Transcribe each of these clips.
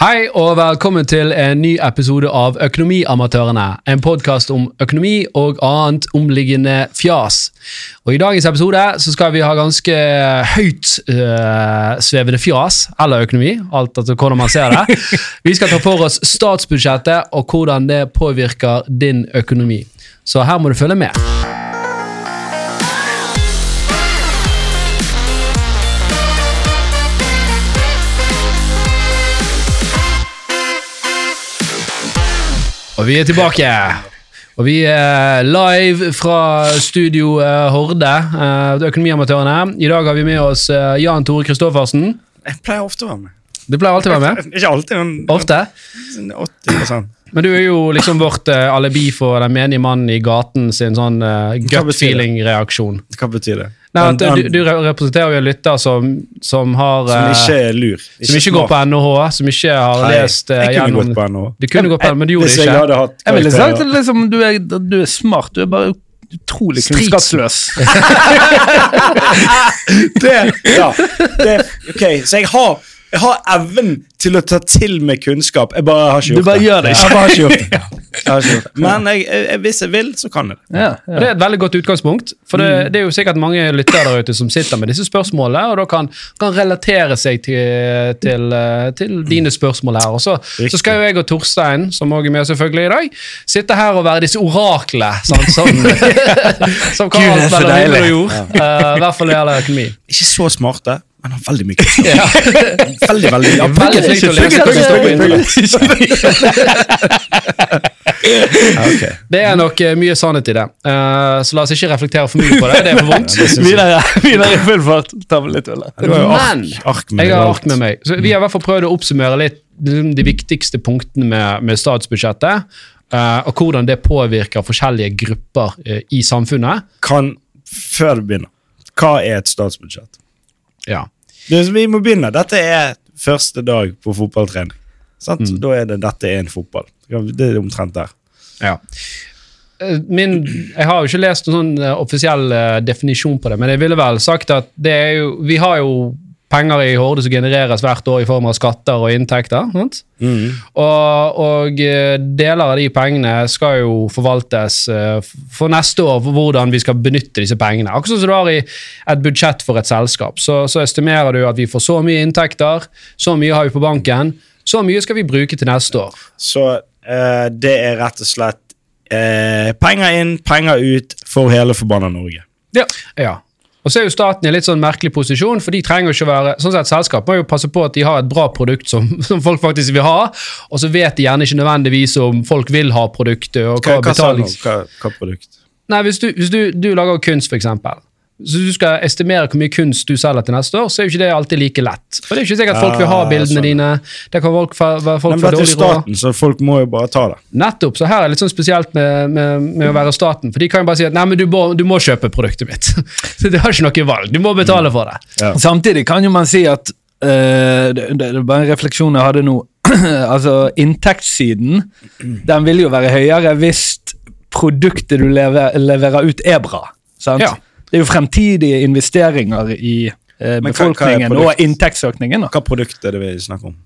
Hei og velkommen til en ny episode av Økonomiamatørene. En podkast om økonomi og annet omliggende fjas. Og I dagens episode så skal vi ha ganske høyt øh, svevende fjas, eller økonomi, alt etter hvordan man ser det. Vi skal ta for oss statsbudsjettet og hvordan det påvirker din økonomi. Så her må du følge med. Og vi er tilbake. Og vi er live fra studio eh, Horde, uh, Økonomiamatørene. I dag har vi med oss eh, Jan Tore Kristoffersen. Jeg pleier ofte å være med. Du pleier alltid å være med. Ikke alltid, men Ofte. sånn 80 Men du er jo liksom vårt uh, alibi for den menige mannen i gaten sin sånn uh, gut feeling-reaksjon. Hva betyr det? Nei, at du, du representerer jo en lytter som, som har som eh, ikke er lur. som ikke går på NHH, som ikke har Nei, lest uh, Jeg kunne gjennom gått på NHH. Du kunne gått på NHH, men du gjorde det ikke. jeg hadde hatt Jeg ville sagt at liksom, du, er, du er smart, du er bare utrolig kunnskapsløs. det, ja, det, ok, Så jeg har, jeg har evnen til å ta til meg kunnskap. Jeg bare har ikke gjort, Du bare det. gjør det ikke. Jeg bare har ikke gjort det. Jeg har ikke gjort det. Men jeg, jeg, hvis jeg vil, så kan jeg det. Ja, ja. Det er et veldig godt utgangspunkt, for det, det er jo sikkert mange lyttere der ute som sitter med disse spørsmålene, og da kan, kan relatere seg til, til, eh, til dine spørsmål her. Og så, så skal jo jeg og Torstein, som også er med selvfølgelig i dag, sitte her og være disse oraklene som, som kan Gud, det er alt så mellom himmel deilig. og jord. eh, I hvert fall når det gjelder økonomi. Ikke så smarte, men har veldig mye kunnskap. Veldig, veldig. Ja, Veldig flink til å lese internett. Det er nok eh, mye sannhet i det, Eh, så la oss ikke reflektere for mye på det. Det er for vondt. Videre, i full fart. Ta med litt øl. Men ark, jeg har ark med meg. Så vi har i hvert fall prøvd å oppsummere litt liksom, de viktigste punktene med, med statsbudsjettet. Uh, og hvordan det påvirker forskjellige grupper uh, i samfunnet. Kan, før du begynner, hva er et statsbudsjett? Ja. Det, vi må begynne. Dette er første dag på fotballtrening. Sant? Mm. Da er det 'dette er en fotball'. Det er omtrent der. ja. Eh, Min, jeg har jo ikke lest noen eh, offisiell eh, definisjon på det, men jeg ville vel sagt at det er jo, vi har jo penger i Horde som genereres hvert år i form av skatter og inntekter. Mm. Og, og eh, deler av de pengene skal jo forvaltes eh, for neste år, for hvordan vi skal benytte disse pengene. Akkurat som du har i et budsjett for et selskap, så, så estimerer du at vi får så mye inntekter, så mye har vi på banken, så mye skal vi bruke til neste år. Så uh, det er rett og slett uh, penger inn, penger ut for hele forbanna Norge. Ja. Ja. Og så er jo staten i en litt sånn merkelig posisjon, for de trenger jo ikke være sånn sett Selskap må jo passe på at de har et bra produkt som, som folk faktisk vil ha, og så vet de gjerne ikke nødvendigvis om folk vil ha produktet. og hva, Hva. Hva, hva produkt? Nei, Hvis du, hvis du, du lager kunst, for eksempel, så du skal estimere hvor mye kunst du selger til neste år, så er jo ikke det alltid like lett. For det er jo ikke sikkert folk vil ha bildene sånn. dine. Det kan folk, være folk Men dette er staten, så folk må jo bare ta det. Nettopp, så her er det litt sånn spesielt med, med, med å være staten. For de kan jo bare si at nei, men du må, du må kjøpe produktet mitt. så det har ikke noe valg. Du må betale for det. Ja. Samtidig kan jo man si at Uh, det, det er bare en refleksjon jeg hadde nå. altså, inntektssiden den vil jo være høyere hvis produktet du lever, leverer ut, er bra. Sant? Ja. Det er jo fremtidige investeringer i eh, befolkningen hva- hva og inntektsøkningen. Da. Hva produkt er det vi snakker om?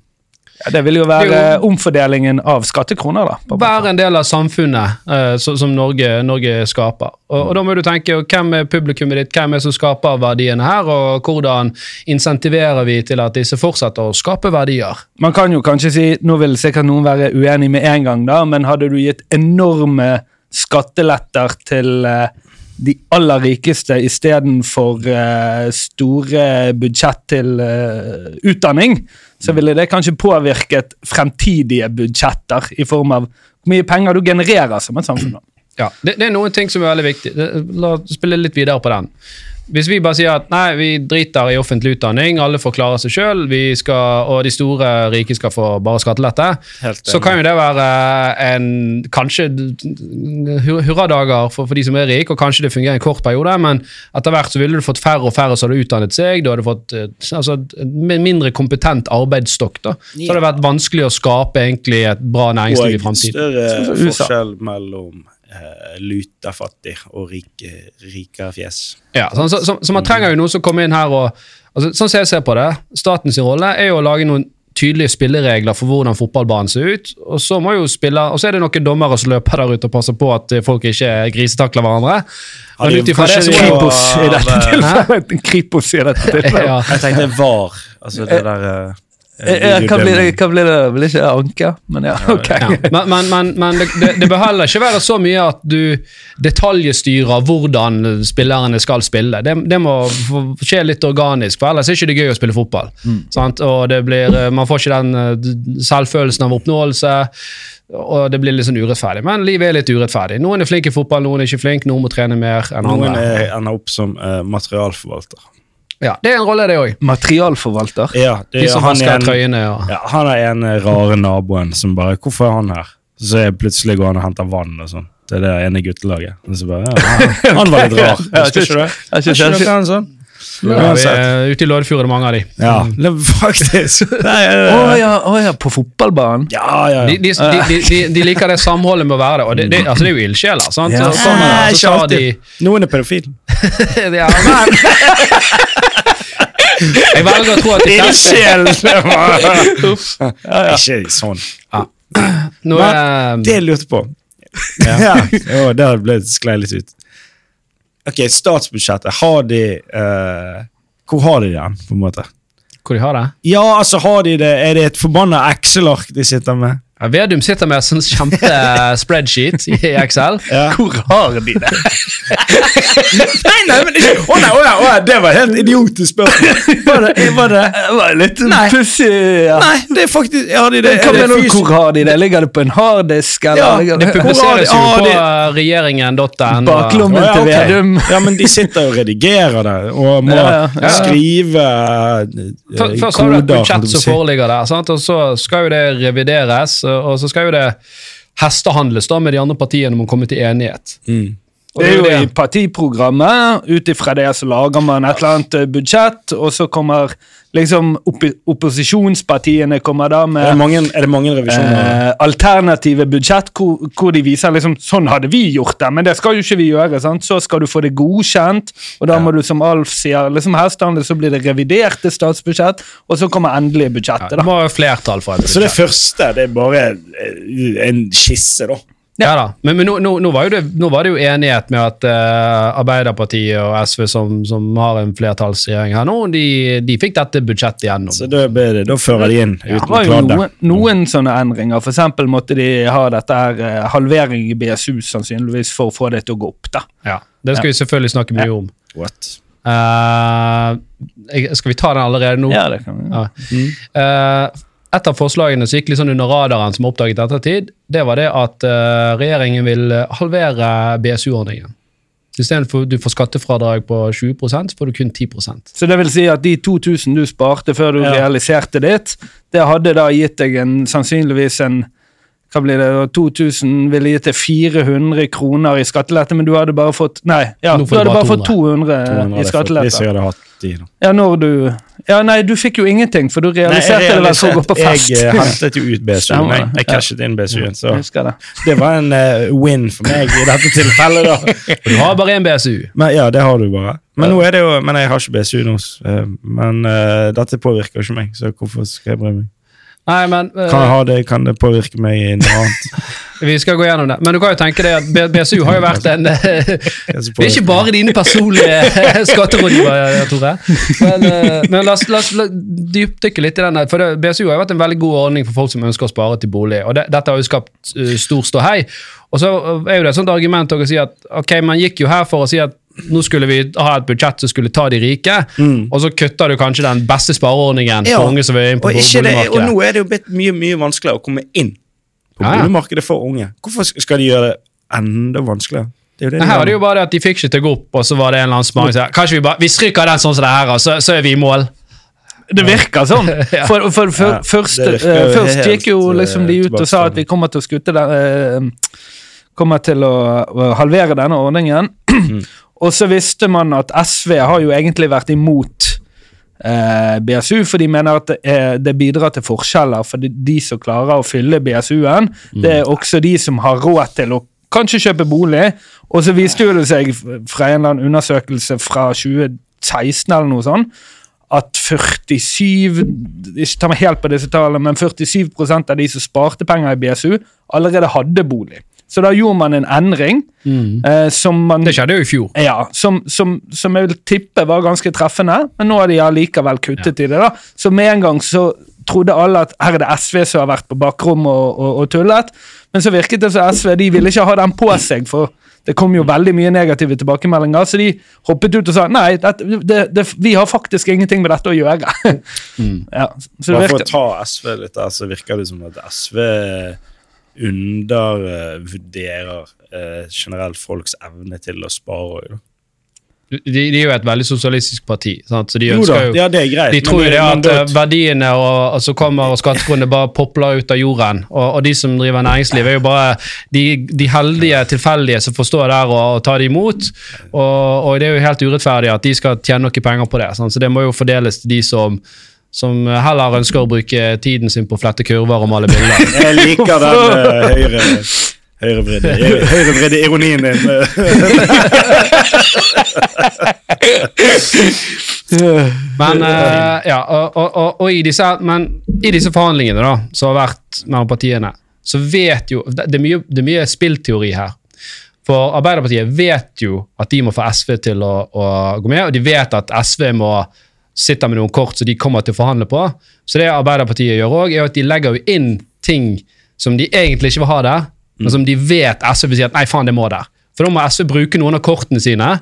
Ja, det vil jo være jo- omfordelingen av skattekroner. da. Være en del av samfunnet eh, så, som Norge, Norge skaper. Og, og da må du tenke hvem er publikummet ditt, hvem er som skaper verdiene her, og hvordan insentiverer vi til at disse fortsetter å skape verdier? Man kan jo kanskje si, nå vil sikkert noen være uenig med en gang, da, men hadde du gitt enorme skatteletter til eh, de aller rikeste istedenfor uh, store budsjett til uh, utdanning, så ville det kanskje påvirket fremtidige budsjetter i form av hvor mye penger du genererer som et samfunn. Ja, det, det er noen ting som er veldig viktig. La oss spille litt videre på den. Hvis vi bare sier at nei, vi driter i offentlig utdanning, alle får klare seg sjøl, og de store rike skal få bare skattelette, så kan jo det være en kanskje hurradager for, for de som er rike, og kanskje det fungerer en kort periode, men etter hvert så ville du fått færre og færre som hadde utdannet seg, du hadde fått eh, altså, en mindre kompetent arbeidsstokk. da. Så hadde det vært vanskelig å skape egentlig et bra næringsliv i Og en større forskjell mellom eh, lutafattig og rike, rike fjes. Ja, så, så, så, så man trenger jo noen som kommer inn her og altså, Sånn som jeg ser på det, statens rolle er jo å lage noen tydelige spilleregler for hvordan fotballbanen ser ut. Og så, må jo spille, og så er det noen dommere som løper der ute og passer på at folk ikke grisetakler hverandre. Men det- ut ifra det så det Kripos i dette tilfellet. Kripos i dette tilfellet. ja, Jeg tenkte var. Altså det der eh, Eh, eh, Hva blir det? Hva blir det? Blir ikke anke? Men ja, ok. ja. Men, men, men, men det, det, det bør heller ikke være så mye at du detaljstyrer hvordan spillerne skal spille. Det, det må skje litt organisk, for ellers er det ikke gøy å spille fotball. Sant? Og det blir, eh, Man får ikke den eh, selvfølelsen av oppnåelse. Og det blir litt sånn urettferdig. Men livet er litt urettferdig. Noen er flinke i fotball, noen er ikke flinke, noen må trene mer enn Noen andre. Noen ender opp som uh, materialforvalter. Ja, Det er en rolle, det òg. Materialforvalter. Ja, det De er som han vasker er en- trøyene. Og, Ja, han er en eh, rare naboen som bare 'Hvorfor er han her?' Så er plutselig går han og henter vann og sånn. til det ene guttelaget. Og så bare, ja, han, han var litt rar. Jeg Husker ikke du det? Husker dere han sånn? Ja, vi Uansett. er ute i Loddefjord er mange av de. Ja, det, faktisk. Nei, Å eh, ja, oh, ja, på fotballbanen? ja, ja, De, ja. de, de, de, de, de liker det samholdet med å være det. Og det, det, altså det er jo ildsjeler. sant? Ja. Så sånn, så de alltid. Noen er pedofile. ja, men, Jeg velger å tro at de fleste Ildsjel! Ikke sånn. Nå Men det jeg lurte på Ja, jo, Der ble det sklei litt ut. Ok, Statsbudsjettet, har de eh, Hvor har de det på en måte? Hvor de har det? Ja, altså, har de det Er det et forbanna Excel-ark de sitter med? Ja, Vedum sitter med en kjempespreadsheet kjempe-spreadsheet i Excel. Ja. Hvor har de det? Nei, nei, men ikke Å nei, å nei, å det var helt idiotisk spørsmål. Var det, var det Det var litt pussig. Ja. Nei, det er faktisk Har de det? Er det hvor har de det? Ligger det på en harddisk? eller Ja, Det publiseres jo på de- regjeringen.no. Baklommen til. Vedum? Ja, men de sitter og redigerer det, og må Ja, ja, ja. skrive eh, Før- Først har du et budsjett som foreligger der, sant? og så skal jo det revideres. Og så skal jo det hestehandles da med de andre partiene om å komme til enighet. Mm. Det er jo det. i partiprogrammet. Ut ifra det så lager man et eller annet eh, budsjett, og så kommer liksom opp opposisjonspartiene kommer da Er det med mange, er det mange revisjoner? eh, alternative budsjett hvor, hvor de viser liksom sånn hadde vi gjort det, men det skal jo ikke vi gjøre. sant? Så skal du få det godkjent, og da må du, som Alf sier, liksom hestehandel, så blir det reviderte statsbudsjett, og så kommer endelige Ja, budsjettet. det da. må være flertall for et Så det første det er bare eh, en skisse, da. Ja da, Men, men nå, nå, nå, var jo det, nå var det jo enighet med at uh, Arbeiderpartiet og SV, som, som har en flertallsregjering her nå, de, de fikk dette budsjettet gjennom. Så da, blir det, da fører de inn Det uten var jo kladde. noen, noen sånne endringer. Eksempel måtte de ha dette her eh, halvering i BSU sannsynligvis for å få det til å gå opp. da. Ja, Det skal vi selvfølgelig snakke mye om. What? Uh, skal vi ta den allerede nå? Ja, det kan vi. Ja. Eh, et av forslagene som gikk litt sånn under radaren, som er oppdaget i ettertid, det var det at uh, regjeringen vil halvere BSU-ordningen. Istedenfor du får skattefradrag på 20 så får du kun 10% Så det vil si at de 2000 du sparte før du Ja. realiserte ditt, det hadde da gitt deg en, sannsynligvis en hva blir det, da? 2000 ville gitt deg 400 kroner i skattelette, men du hadde bare fått Nei, ja, du hadde bare 200. fått 200, 200 i hadde Hvis skattelette. jeg hadde hatt de, da. Ja, når du Ja, nei, du fikk jo ingenting, for du Nei, realiserte det vel for å gå på fest. Jeg hentet jo ut BSU-en. Jeg, jeg cashet inn BSU-en, så det. det var en uh, win for meg i dette tilfellet, da. Du har bare én BSU. Men, ja, det har du bare. Men nå er det jo, men jeg har ikke BSU nå. eh, Men uh, dette påvirker jo ikke meg, så hvorfor skal jeg bry meg? Nei, men uh, Kan jeg ha det, kan det påvirke meg i noe annet? Vi skal gå gjennom det. Men du kan jo tenke deg at BSU har jo vært en eh, Det er ikke bare dine personlige skatterådgivere, Tore. Men, eh, men la oss, dypdykke litt i den. For det, BSU har jo vært en veldig god ordning for folk som ønsker å spare til bolig. og det, Dette har jo skapt uh, stor ståhei. Og så er jo det et sånt argument å si at ok, man gikk jo her for å si at nå skulle vi ha et budsjett som skulle ta de rike, og så kutter du kanskje den beste spareordningen Mm. Ja, for unge som vil inn på Og, ikke det, og nå er det jo blitt mye mye vanskeligere å komme inn på Ja, boligmarkedet for unge. Hvorfor skal de gjøre det enda vanskeligere? Det er jo det her var det jo bare det at de fikk ikke til å gå opp, og så var det en eller annen smak som sa kanskje vi bare vi stryker den sånn som det her, og så, så er vi i mål. Det virker sånn. For, for, for Ja, først, virker eh, først gikk jo liksom de ut og sa at vi kommer til å skutte den uh, Kommer til å halvere denne ordningen. og så visste man at SV har jo egentlig vært imot eh, BSU, for de mener at det, er, det bidrar til forskjeller. For de, de som klarer å fylle BSU-en, det er også de som har råd til å kanskje kjøpe bolig. Og så viste det seg fra en eller annen undersøkelse fra 2016 eller noe sånt, at 47 Ikke ta meg helt på disse tallene, men 47% av de som sparte penger i BSU, allerede hadde bolig. Så da gjorde man en endring eh, som man Mm. Det skjedde jo i fjor. ja, som, som, som jeg vil tippe var ganske treffende, men nå har de allikevel kuttet i det. da. Så med en gang så trodde alle at her er det SV som har vært på bakrommet og, og, og tullet, men så virket det som SV de ville ikke ha den på seg, for det kom jo veldig mye negative tilbakemeldinger, så de hoppet ut og sa nei, dette, det, det, vi har faktisk ingenting med dette å gjøre. ja, så det Bare for å ta SV litt der, så virker det som at SV undervurderer eh, generelt folks evne til å spare. også. De, de er jo et veldig sosialistisk parti. Sant? Så de Jo ønsker jo ja, det er greit. De tror jo det at da- eh, verdiene og, og så kommer og skattekronene bare popler ut av jorden. Og, og de som driver næringsliv, er jo bare de, de heldige tilfeldige som får stå der og, og ta det imot. Og, og det er jo helt urettferdig at de skal tjene noe penger på det. Sant? Så det må jo fordeles til de som, som heller ønsker å bruke tiden sin på å flette kurver og male bilder. Jeg liker den uh, høyre høyrevridde ironien din. Men, uh, ja, og, og, og, i, disse, men i disse forhandlingene da, som har vært mellom partiene, så vet jo Det det er mye, det er mye spillteori her. For Arbeiderpartiet vet jo at de må få SV til å, å gå med, og de vet at SV må sitte med noen kort som de kommer til å forhandle på. Så det Arbeiderpartiet gjør òg, er at de legger jo inn ting som de egentlig ikke vil ha der, men som de vet SV vil si at nei, faen, det må der. For da må SV bruke noen av kortene sine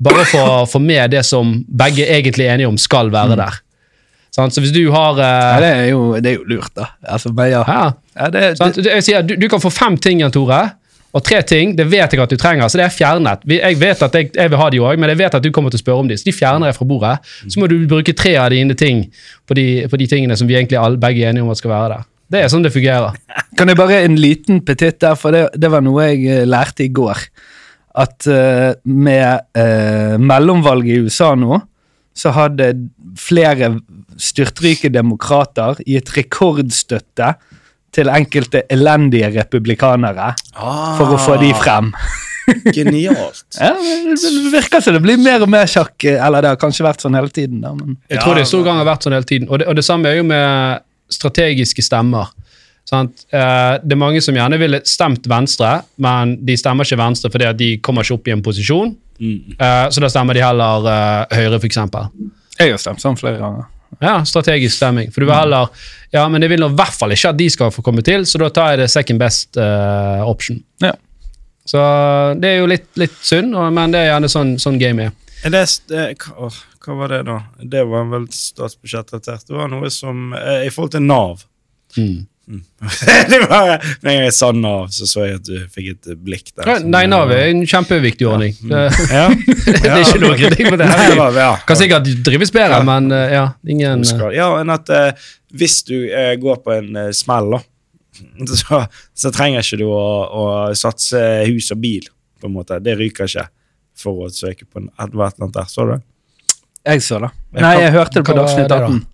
bare for å få med det som begge egentlig er enige om skal være der. Så hvis du har ja, eh, det, er jo, det er jo lurt, da. Altså, men ja. ja, Ja, det, det, Jeg sier, du, du kan få fem ting, Jan Tore, og tre ting det vet jeg at du trenger, så det er fjernet. Jeg vet at jeg, jeg vil ha de òg, men jeg vet at du kommer til å spørre om de, så de fjerner jeg fra bordet. Så må du bruke tre av dine ting på de, på de tingene som vi egentlig alle, begge er enige om at skal være der. Det er sånn det fungerer. Kan jeg bare en liten petitt der, for det, det var noe jeg eh, lærte i går. At uh, med uh, mellomvalget i USA nå, så hadde flere styrtrike demokrater gitt rekordstøtte til enkelte elendige republikanere for å få de frem. Genialt. Ja, det virker som det blir mer og mer sjakk, eh, eller det har kanskje vært sånn hele tiden. da, men... Jeg tror det i stor gang har vært sånn hele tiden. Og det, og det samme er jo med strategiske stemmer. Sant? Eh, det er mange som gjerne ville stemt Venstre, men de stemmer ikke Venstre fordi at de kommer ikke opp i en posisjon. Mm. Eh, så da stemmer de heller uh, Høyre, f.eks. Jeg har stemt sånn flere ganger. Ja, strategisk stemming. For du vil heller Ja, men jeg vil nå i hvert fall ikke at de skal få komme til, så da tar jeg det second best uh, option. Ja. Så det er jo litt, litt synd, men det er gjerne sånn, sånn game er. Det, hva, åh, hva var det, da? Det var vel statsbudsjettrelatert. Det var noe som eh, I forhold til Nav. Mm. det var, Når jeg sa Nav, så så jeg at du fikk et blikk der. Som- Nei, Nav er en kjempeviktig ordning. Det, Ja. det er ikke noe kritikk på det. Nei, det var- ja. Kan sikkert drives bedre, men eh, ja, ingen ja, enn at uh, hvis du uh, går på en uh, smell, da, så, så trenger ikke du å, å satse hus og bil, på en måte. Det ryker ikke for å søke på en, et eller annet der. Så du det? Jeg så det. Nei, jeg hørte det på Dagsnytt det da? 18.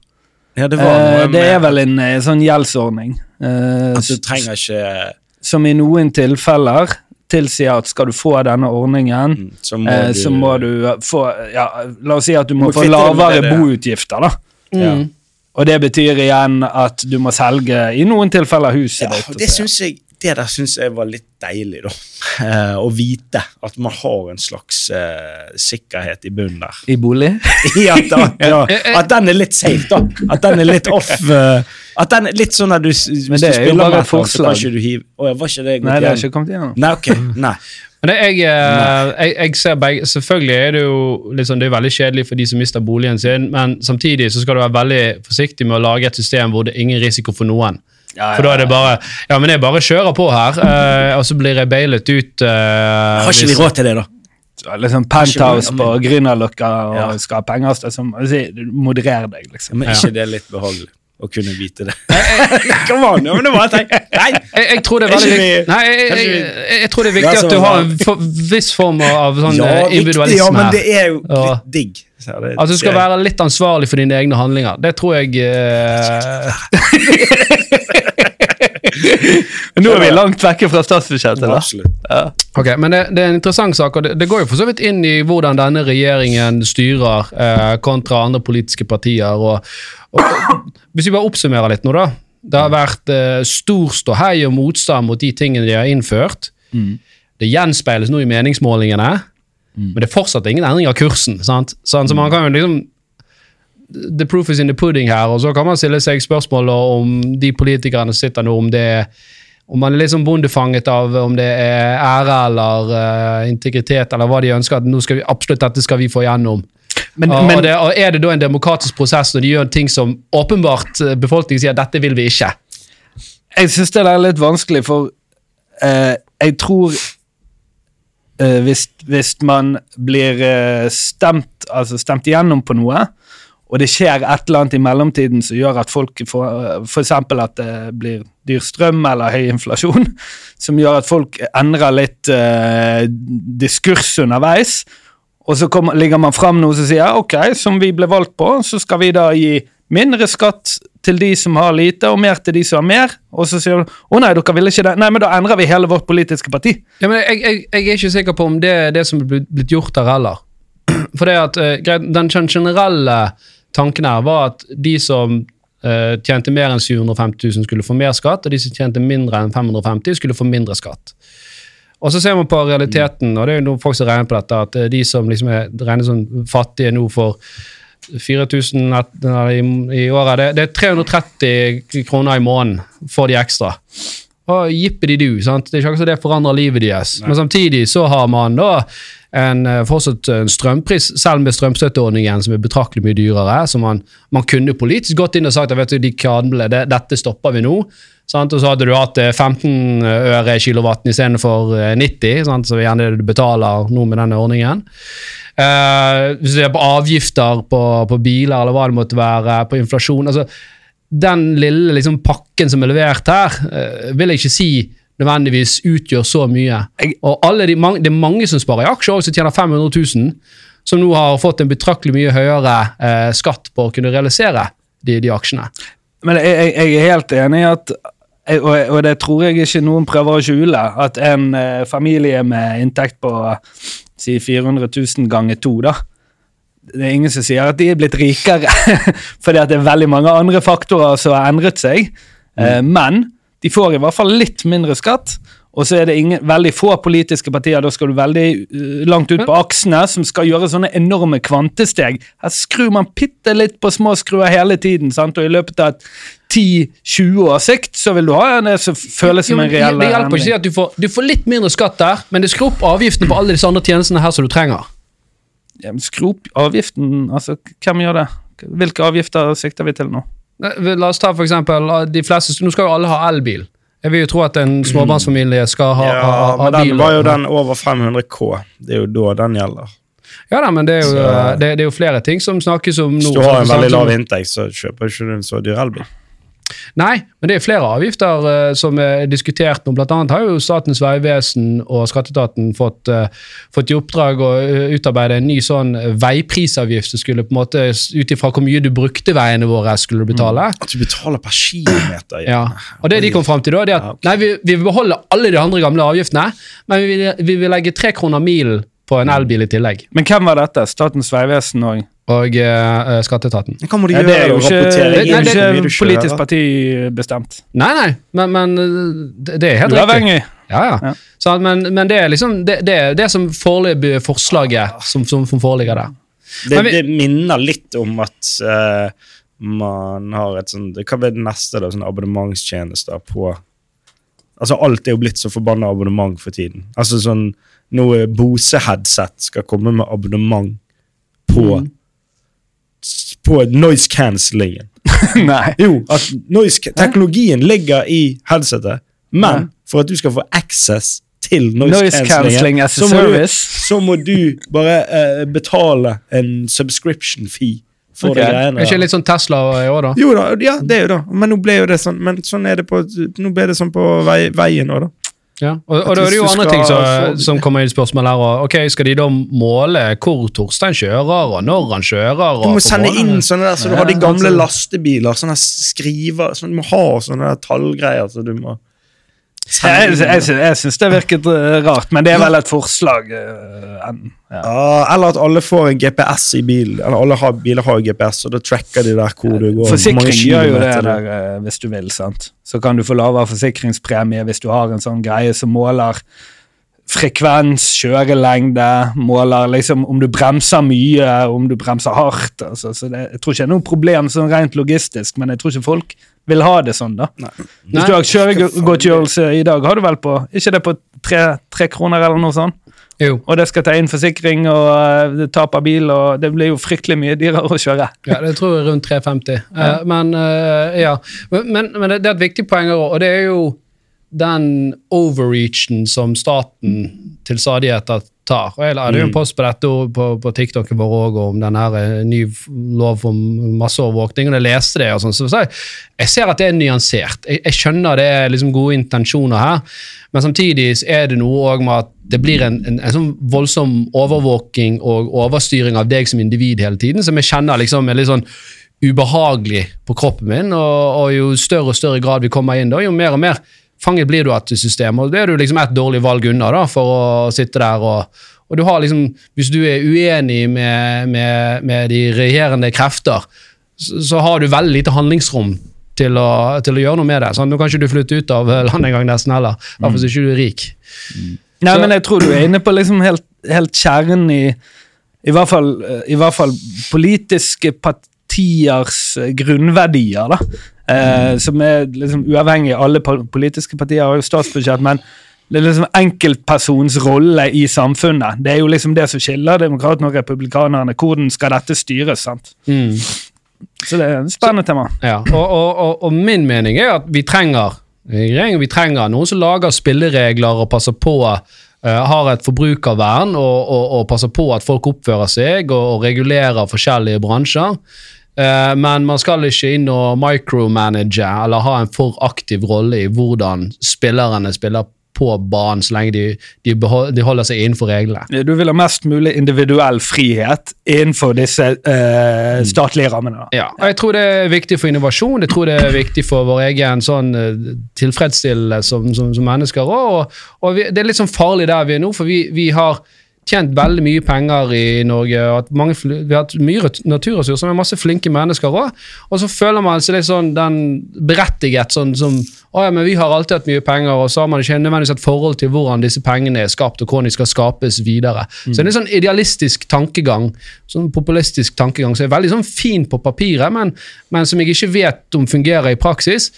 Ja, det var noe Eh, det er vel en eh, sånn gjeldsordning. eh, at du trenger ikke som i noen tilfeller tilsier at skal du få denne ordningen, mm, Så må eh, du så må du få ja, La oss si at du må, Må få lavere det, boutgifter, da. ja. mm. Og det betyr igjen at du må selge i noen tilfeller huset Ja, ditt. det, syns jeg, det der syns jeg var litt deilig, da. Eh, å vite at man har en slags eh, sikkerhet i bunnen der. I bolig? ja, at, ja, at den er litt safe, da. At den er litt off. Uh, at den er litt sånn at du Hvis Men det du er spiller med et så kan ikke du hive Å ja, var ikke det gått Nei, det har ikke kommet igjen Nei, ok. Nei. Men det, jeg, eh, jeg, jeg ser begge, Selvfølgelig er det jo liksom, det er veldig kjedelig for de som mister boligen sin, men samtidig så skal du være veldig forsiktig med å lage et system hvor det er ingen risiko for noen. For da er det bare Ja, men jeg bare kjører på her, uh, og så blir jeg bailet ut. Uh, Har ikke vi råd til det, da? Liksom penthouse på Grünerløkka og Ja. skal ha penger så si, Moderer deg, liksom. Men ikke det litt behagelig å kunne vite det? Come on, men det var jeg. Nei! jeg, jeg tror det er veldig Nei, jeg, tror det er viktig at du har en for, viss form av sånn Ja, eh, individualisme. ja, men det er jo litt digg. Så det At du skal være litt ansvarlig for dine egne handlinger. Det tror jeg eh, Nå er vi langt vekke fra statsbudsjettet, Ja. Ok, men det, det er en interessant sak, og det, det går jo for så vidt inn i hvordan denne regjeringen styrer eh, kontra andre politiske partier. Og, og, hvis vi bare oppsummerer litt nå, da. Det har vært eh, stor ståhei og motstand mot de tingene de har innført. Det gjenspeiles nå i meningsmålingene, men det er fortsatt ingen endring av kursen. sant? Sånn, så man kan jo liksom The proof is in the pudding her, og så kan man stille seg spørsmålet om de politikerne som sitter nå, om det er om man er sånn bondefanget av om det er ære eller uh, integritet, eller hva de ønsker at nå skal vi, absolutt dette skal vi få igjennom. Men, og, men og, det, og Er det da en demokratisk prosess når de gjør ting som åpenbart eh, befolkningen sier at dette vil vi ikke? jeg syns det er litt vanskelig, for uh, jeg tror uh, hvis, hvis man blir stemt, altså stemt igjennom på noe, og det skjer et eller annet i mellomtiden som gjør at folk får F.eks. at det blir dyr strøm eller høy inflasjon, som gjør at folk endrer litt eh, diskurs underveis. Og så kommer, ligger man fram noe som sier ok, som vi ble valgt på, så skal vi da gi mindre skatt til de som har lite, og mer til de som har mer. Og så sier du å nei, dere ville ikke det. Nei, men da endrer vi hele vårt politiske parti. Ja, men jeg, jeg, jeg er ikke sikker på om det er det som er blitt- gjort der heller. For det at, eh, Den generelle tanken her var at de som uh, tjente mer enn 750 000 skulle få mer skatt, og de som tjente mindre enn 550 skulle få mindre skatt. Og så ser man på realiteten, og det er jo noen folk som regner på dette, at eh, de som liksom er regnes som fattige nå for 4000 et- i, i året, det, det er 330 kroner i måneden for de ekstra. Og jippedi-du, sant? Det er ikke akkurat så det forandrer livet deres. Men samtidig så har man da en, eh, fortsatt en strømpris, selv med strømstøtteordningen som er betraktelig mye dyrere, så man, man kunne politisk gått inn og sagt at de kablene, det, dette stopper vi nå. Sant? Og så hadde du hatt eh, 15 øre kilowatten istedenfor eh, 90, sant? så gjerne det du betaler nå med denne ordningen. Uh, hvis du ser på avgifter på, på biler, eller hva det måtte være, på inflasjon altså Den lille liksom, pakken som er levert her, uh, vil jeg ikke si nødvendigvis utgjør så mye. Og de, det er mange som sparer i aksjer, og som tjener 500 000, som nå har fått en betraktelig mye høyere eh, skatt på å kunne realisere de, de aksjene. Men jeg, jeg, jeg er helt enig i at og, og det tror jeg ikke noen prøver å skjule, at en eh, familie med inntekt på si 400 000 ganger to, da Det er ingen som sier at de er blitt rikere, fordi at det er veldig mange andre faktorer som har endret seg. Mm. men de får i hvert fall litt mindre skatt. Og så er det ingen, veldig få politiske partier, da skal du veldig uh, langt ut på aksene, som skal gjøre sånne enorme kvantesteg. Her skrur man bitte litt på små skruer hele tiden, sant? og i løpet av et 10-20 års sikt så vil du ha det som føles som en reell det hjelper ikke at du får, du får litt mindre skatt der, men det skrur opp avgiftene på alle disse andre tjenestene her som du trenger. Ja, men Skru opp avgiften, altså hvem gjør det? Hvilke avgifter sikter vi til nå? Eh, La oss ta for eksempel, de fleste, Nå skal jo alle ha elbil. Jeg vil jo tro at en småbarnsfamilie skal ha, Ja, ha, ha, ha men den bil. var jo den over 500 K. Det er jo da den gjelder. Ja da, men det er, jo, Så- det, det er jo flere ting som snakkes om nå. Hvis du har en veldig lav inntekt, så kjøper du ikke en så dyr elbil. Nei, men det er flere avgifter uh, som er diskutert nå. Blant annet har jo Statens vegvesen og Skatteetaten fått, uh, fått i oppdrag å eh, utarbeide en ny sånn veiprisavgift som skulle på en måte, ut ifra hvor mye du brukte veiene våre, skulle du betale. At du betaler per kilometer. Ja, og det de kom fram til da, det er at Ja, okay. nei, vi, vi vil beholde alle de andre gamle avgiftene, men vi vil, vi vil legge tre kroner milen på en elbil i tillegg. Men hvem var dette? Statens vegvesen og Og uh, Skatteetaten. Hva må du gjøre? Det er jo ikke, det inn er ikke politisk parti bestemt. Nei, nei, men, men eh, det, det er helt riktig. Uavhengig. Ja, ja. Ja. Så, men, men det er liksom det, det, er det som foreløpige forslaget som, som, som foreligger der. Det, vi- det minner litt om at uh, man har et sånn Hva blir det neste? da, sånn Abonnementstjenester på Altså Alt er jo blitt så forbanna abonnement for tiden. Altså sånn Noe Bose-headset skal komme med abonnement på Mm. På noise cancellingen. Nei. Jo, at noise, teknologien ligger i headsetet, men Ja. for at du skal få access til noise, Noise cancelling as a så må du- service. så må du bare uh, betale en subscription fee for okay. de greiene. Er ikke litt sånn Tesla i år, da? Jo da, ja, det er jo da. Men nå ble jo det sånn Men sånn er det på Nå ble det sånn på vei, veien nå, da. Ja. Og, og da er det jo andre ting så, som, kommer inn i spørsmål her. Og, ok, Skal de da måle hvor Torstein kjører, og når han kjører? Du må sende inn sånne der, så du har de gamle altså- lastebiler. Sånne skriver sånn, Du må ha sånne tallgreier. Så du må Jeg, jeg, jeg, syns det virket eh, rart, men det er vel et forslag. eh, ja. Ja, eller at alle får en GPS i bilen. Eller alle har, biler har GPS, og da tracker de der hvor du går. Forsikring gjør jo det der eh, hvis du vil, sant. Så kan du få lavere forsikringspremie hvis du har en sånn greie som måler frekvens, kjørelengde, måler liksom om du bremser mye, om du bremser hardt. Altså, så det, jeg tror ikke det er noe problem sånn rent logistisk, men jeg tror ikke folk vil ha det sånn, da. Hvis du har kjøregodtgjørelse i dag, har du vel på ikke det på tre, tre kroner eller noe sånt? Jo. Og det skal ta inn forsikring og uh, tap av bil, og det blir jo fryktelig mye dyrere å kjøre. Ja, det tror jeg rundt 350. Eh, men uh, ja, men, men det det er et viktig poeng og det er jo den overreachen som staten til stadighet tar. Og Jeg hadde jo en post på dette på, på TikToken vår også, om den her eh, ny lov om masseovervåkning, og jeg leste det, og sånn, så jeg jeg ser at det er nyansert. Jeg, jeg skjønner det er liksom gode intensjoner her, men samtidig er det noe også med at det blir en, en, en sånn voldsom overvåking og overstyring av deg som individ hele tiden, som jeg kjenner liksom er litt sånn ubehagelig på kroppen min, og, og jo større og større grad vi kommer inn da, jo mer og mer fanget blir du av et system, og det er du liksom et dårlig valg unna da, for å sitte der og, og du har liksom, hvis du er uenig med, med, med de regjerende krefter, så, så har du veldig lite handlingsrom til å, til å gjøre noe med det. Sånn, nå kan ikke du flytte ut av landet engang nesten heller, i hvert fall hvis ikke du er rik. Nei, men jeg tror du er inne på liksom helt, helt kjernen i i hvert, fall, eh, I hvert fall politiske partiers eh, grunnverdier, da. Eh, Som er liksom uavhengig. Alle politiske partier har jo statsbudsjett, men det er liksom enkeltpersons rolle i samfunnet. Det er jo liksom det som skiller demokratene og republikanerne. Hvordan skal dette styres? sant? Så det er et spennende tema. Ja, og, og, og, og min mening er at vi trenger vi trenger noen som lager spilleregler og passer på eh, har et forbrukervern og, og, og passer på at folk oppfører seg og, og regulerer forskjellige bransjer. Eh, men man skal ikke inn og micromanage eller ha en for aktiv rolle i hvordan spillerne spiller på banen, så lenge de, de, de holder seg innenfor reglene. Du vil ha mest mulig individuell frihet innenfor disse uh, statlige rammene. Ja, og jeg tror det er viktig for innovasjon, jeg tror det er viktig for vår egen sånn eh, tilfredsstillelse som, som, som mennesker og, og vi, det er litt sånn farlig der vi er nå, for vi, vi har tjent veldig mye penger i Norge, mange, vi har hatt mye naturressurser med masse flinke mennesker også, og så føler man seg litt sånn den berettiget sånn som, å ja, men vi har alltid hatt mye penger, og så har man ikke nødvendigvis et forhold til hvordan disse pengene er skapt, og hvordan de skal skapes videre. Så det er en sånn idealistisk tankegang, sånn populistisk tankegang, som er veldig sånn fin på papiret, men, men som jeg ikke vet om fungerer i praksis,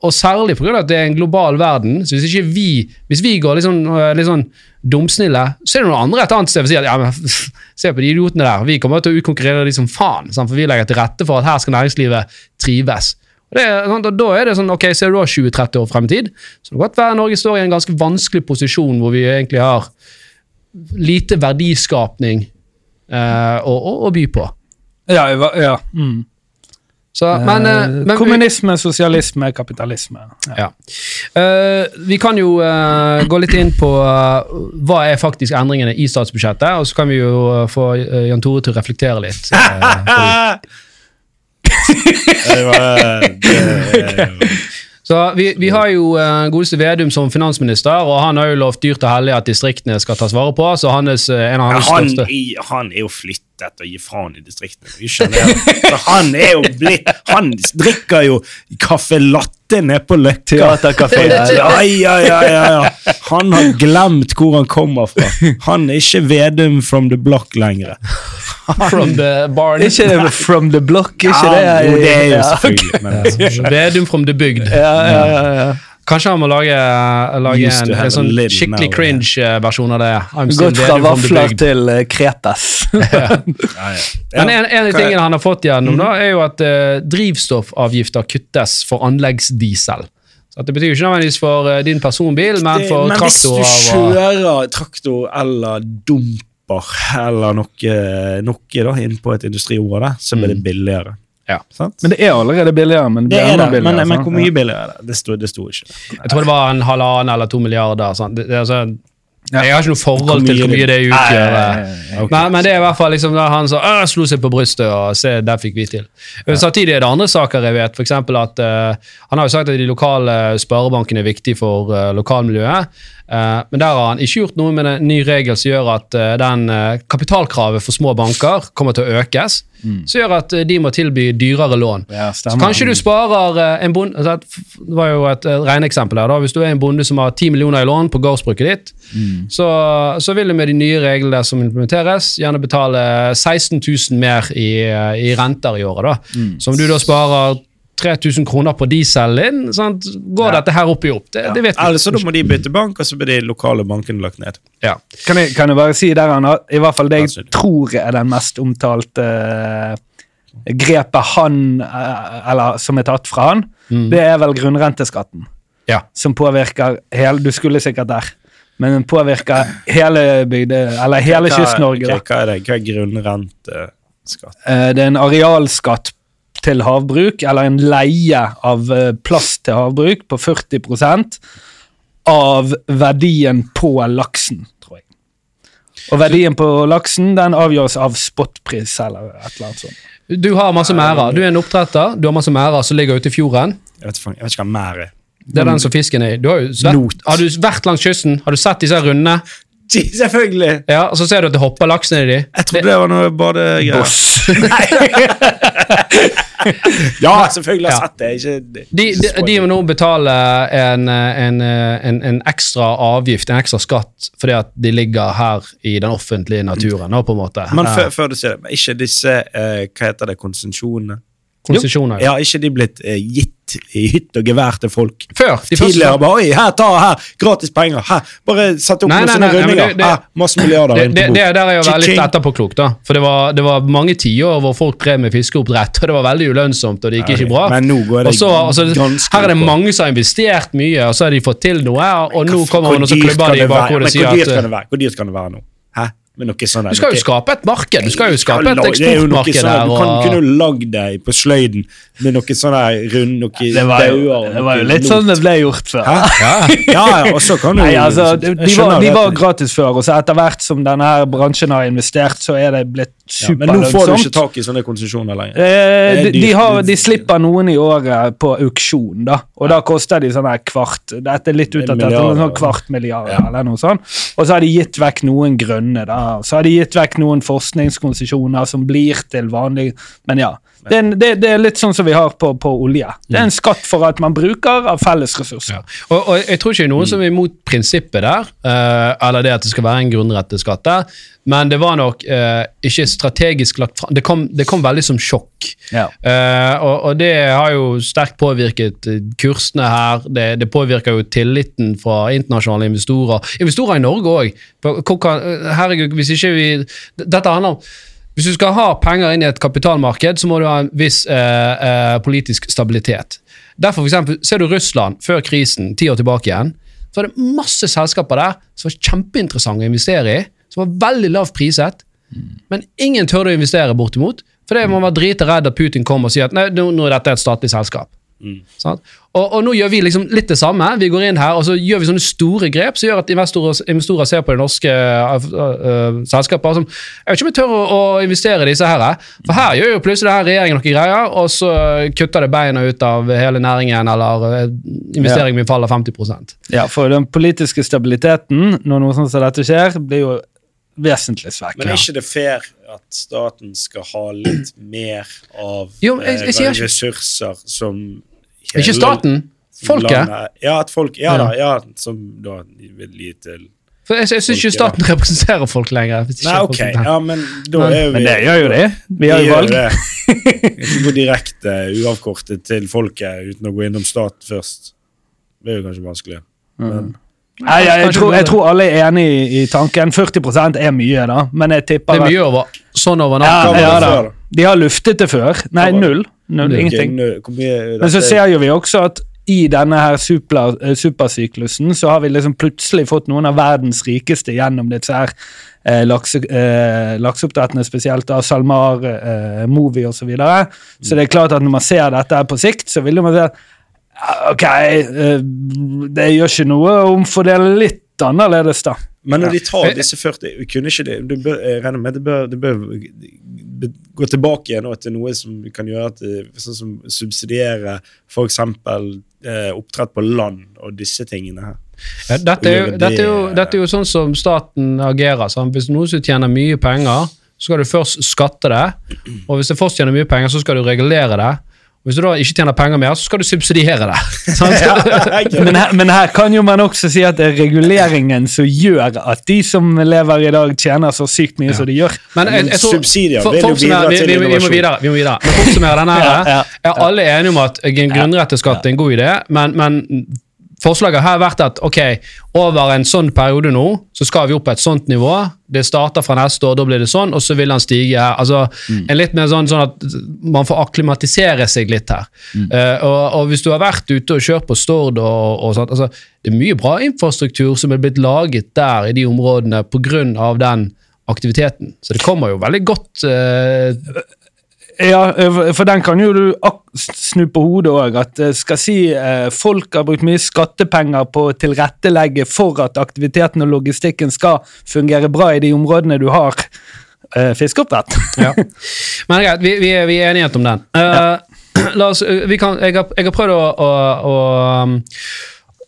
og særlig pga. at det er en global verden. så Hvis ikke vi hvis vi går litt sånn, øh, litt sånn dumsnille, så er det noen andre et annet sted som sier at ja, men se på de idiotene der, vi kommer til å utkonkurrere de som faen. For vi legger til rette for at her skal næringslivet trives. Det, Da er det sånn, ok, ser du da 20-30 år frem i tid, så det kan godt være Norge står i en ganske vanskelig posisjon hvor vi egentlig har lite verdiskapning eh, å, å, å by på. Ja, ja. Mm. Så, men, eh, men vi- Kommunisme, sosialisme, kapitalisme. Ja. Ja. Eh, vi kan jo eh, gå litt inn på eh, hva er faktisk endringene i statsbudsjettet, og så kan vi jo eh, få eh, Jan Tore til å reflektere litt. eh, det. Det var, det, så vi, vi har jo uh, godeste Vedum som finansminister, og han har jo lovt dyrt og hellig at distriktene skal tas vare på. så hans, eh, en av hans han, største... i, han er jo flyttet å gi faen i distriktene. Vi skjønner det. Han er jo blitt Han drikker jo kaffe latte nede på Løkka. Ai, Ja, ja, ja, ja, ja. Han har glemt hvor han kommer fra. Han er ikke Vedum from the block lenger. From the barn. Ikke det From the Block? Ikke det? Jo, det er jo selvfølgelig. Men altså, Vedum from the bygd. Ja, ja, ja, ja. Kanskje han må lage, lage en, en sånn skikkelig cringe-versjon av det. Gått fra vafler til eh, krepes. ja, ja. Men en, en av tingene han har fått gjennom, da, er jo at uh, drivstoffavgifter kuttes for anleggsdiesel. Så at Det betyr jo ikke nødvendigvis for uh, din personbil, men Det- for men hvis du traktorer. og- kjører traktor eller dumper eller noe, noe da, inn på et industriområde, så blir det billigere. Ja. Sant? Men det er allerede billigere. Men det det er det, billigere. men, men hvor mye billigere er det? Det sto, det sto ikke. Jeg tror det var en halvannen eller to milliarder. Sant? Det, det, er altså, Ja. Jeg har ikke noe forhold til hvor mye det Nei, utgjør. nei, nei, Ok. Men, men det er i hvert fall liksom da han sa slo seg på brystet, og se, der fikk vi til. Samtidig er det andre saker jeg vet, For at uh, han har jo sagt at de lokale sparebankene er viktige for uh, lokalmiljøet. Eh, men der har han ikke gjort noe med en ny regel som gjør at eh, den eh, kapitalkravet for små banker kommer til å økes. Som gjør at de må tilby dyrere lån. Ja, Så kanskje du sparer en bonde altså, Det var jo et regneeksempel her. da, Hvis du er en bonde som har 10 millioner i lån på gårdsbruket ditt, så, så vil du med de nye reglene som implementeres, gjerne betale 16 000 mer i, i renter i året. da. Så om du da sparer 3000 kroner på dieselen din, sant? går dette her opp i opp. Det, det vet vi. Altså, så da må de bytte bank, og så blir de lokale bankene lagt ned. Ja. Kan jeg, kan jeg bare si der Anna, i hvert fall det jeg Absolutt. tror er den mest omtalte uh, grepet han, uh, eller som er tatt fra han, Mm. det er vel grunnrenteskatten. Ja. Som påvirker hele Du skulle sikkert der. Men den påvirker hele bygde, eller hele Kyst-Norge. da. Hva er det? Hva er grunnrenteskatt? Eh, Det er en arealskatt til havbruk, eller en leie av eh, plass til havbruk på 40% av verdien på laksen, tror jeg. Og verdien på laksen den avgjøres av spotpris eller et eller annet sånt. Du har masse merder. Du er en oppdretter, du har masse merder som ligger ute i fjorden. Jeg vet, jeg vet ikke hva mer er. Det er den som fisken er i. Du har, jo vært, har du vært langs kysten? Har du sett disse rundene? Selvfølgelig! Ja, og så ser du at det hopper laks nedi. Jeg trodde det var noe badegreier. Boss. Ja, selvfølgelig har Ja. jeg sett det. Ikke, De, de, de må nå betale en, en, en, en ekstra avgift, en ekstra skatt, fordi at de ligger her i den offentlige naturen. nå, på en måte. Men før, før du sier det, men ikke disse eh, Hva heter det? Konsesjonene? Konsesjoner. Ja, ikke de blitt eh, gitt i hytt og gevær til folk? Før. De første, Tidligere bare Oi, her, ta her! Gratis penger! Her! Bare sett opp Nei, noen nei, sånne nei, rundinger. det- det- her, masse milliarder det, det, det der er jo å være litt etterpåklok, da. For det var, det var mange tiår hvor folk drev med fiskeoppdrett, og det var veldig ulønnsomt, og det gikk ikke bra. Men nå går det Også, altså, her er det mange som har investert mye, og så har de fått til noe, og nå kommer man og klubber det i bakhodet og sier at det være Hvor dyrt kan det være nå? Hæ? Med noe sånn der, du skal jo skape et marked, du skal jo skape et eksportmarked sånn der. Du kan, kunne jo lagd deg på sløyden med noe sånn der rund Noe Det var, jo, det var jo litt sånn det ble gjort før. Hæ? Ja. Ja, ja, og så kan du Nei, altså, de, de, var, de var gratis før, og så etter hvert som denne her bransjen har investert, så er det blitt ja, Men nå får du ikke tak i sånne konsesjoner lenger. Eh, de, de, har, de slipper noen i året på auksjon, da. Og da koster de sånn her kvart Dette er litt er utdatert, sånn kvart milliard Ja. eller noe sånt. Og så har de gitt vekk noen grønne, da. Så har de gitt vekk noen forskningskonsesjoner som blir til vanlig Men ja. Det er, en- det, det er litt sånn som vi har på, på olje. Det er en skatt for at man bruker av felles ressurser. Ja. Og, og jeg tror ikke det er noen som er imot prinsippet der, uh, eller det at det skal være en grunnretteskatt der, men det var nok uh, ikke strategisk lagt fram. Det kom, det kom veldig som sjokk. Ja. Uh, og, og det har jo sterkt påvirket kursene her. Det, det påvirker jo tilliten fra internasjonale investorer. Investorer i Norge òg. Herregud, hvis ikke vi Dette handler om hvis du skal ha penger inn i et kapitalmarked, så må du ha en viss eh, eh, politisk stabilitet. Derfor for eksempel, Ser du Russland før krisen, ti år tilbake igjen, så var det masse selskaper der som var kjempeinteressante å investere i, som var veldig lavt priset, men ingen tør å investere, bortimot. For det man var drita redd at Putin kom og sier at nei, nå er dette et statlig selskap. Sant? Og, og nå gjør vi liksom litt det samme. Vi går inn her og så gjør vi sånne store grep som gjør at investorer, investorer ser på de norske uh, uh, selskaper som Jeg vet ikke om jeg tør å, å investere i disse her. eh. For her gjør jo plutselig denne regjeringen noen greier, og så kutter det beina ut av hele næringen, eller uh, investeringen min faller 50% Ja, for den politiske stabiliteten, når noe sånt som dette skjer, blir jo vesentlig svekket. Men er ikke det fair at staten skal ha litt mer av Jo, jeg, jeg- jeg eh, ressurser som Ikke staten, folket. landet- Ja, at folk, ja, Ja. da, ja, som da vil gi til For jeg, jeg syns ikke staten representerer folk lenger. hvis ikke Nei, ok, ja, men da er vi Men det gjør jo det. Vi har jo valg. det. Ikke gå direkte uavkortet til folket uten å gå innom stat først. Det er jo kanskje vanskelig. Men, Nei, jeg, jeg, tror, jeg tror alle er enig i, i tanken. 40 er mye, da, men jeg tipper Det er mye over sånn over Ja, natten. var ja, da? De har luftet det før. Nei, null. null Null. ingenting. Men så ser jo vi også at i denne her super, eh, supersyklusen så har vi liksom plutselig fått noen av verdens rikeste gjennom disse her eh, lakse, eh, lakseoppdrettene, spesielt da SalMar, eh, Movi osv. Så, videre. så det er klart at når man ser dette her på sikt, så vil man si at ja, ok, eh, det gjør ikke noe å omfordele litt annerledes, da. Men når de tar Eh, disse 40 Kunne ikke det du bør, regner med det bør, det bør gå tilbake igjen til noe som kan gjøre at sånn som subsidiere f.eks. Eh, oppdrett på land og disse tingene her. Ja, Dette er, jo, dette, er jo, dette er jo sånn som staten agerer. Sant? Hvis noen som tjener mye penger, så skal du først skatte det. Og hvis det først tjener mye penger, så skal du regulere det. Og hvis du da ikke tjener penger mer, så skal du subsidiere det. Sant? Men her, men her kan jo man også si at det er reguleringen som gjør at de som lever i dag, tjener så sykt mye som de gjør. Men jeg, jeg tror, Subsidier for- vil jo bidra vi, til vi, vi, må videre. Vi må videre. Men for å oppsummere denne ja, Ja, ja, er alle enige om at en grunnretteskatt er en god idé, men, men forslaget har vært at ok, over en sånn periode nå, så skal vi opp på et sånt nivå. Det starter fra neste år, da blir det sånn, og så vil den stige. Altså, en litt mer sånn, sånn at man får akklimatisere seg litt her. Eh, og, og hvis du har vært ute og kjørt på Stord og, og sånt, altså, det er mye bra infrastruktur som er blitt laget der i de områdene av den aktiviteten. Så det kommer jo veldig godt eh, Ja, for den kan jo du snu på hodet òg. At skal si eh, folk har brukt mye skattepenger på å tilrettelegge for at aktiviteten og logistikken skal fungere bra i de områdene du har eh, fiskeoppdrett. Ja. Men greit, vi, vi, vi er enighet om den. Eh, la oss, vi kan, jeg, har, jeg har prøvd å, å, å, um,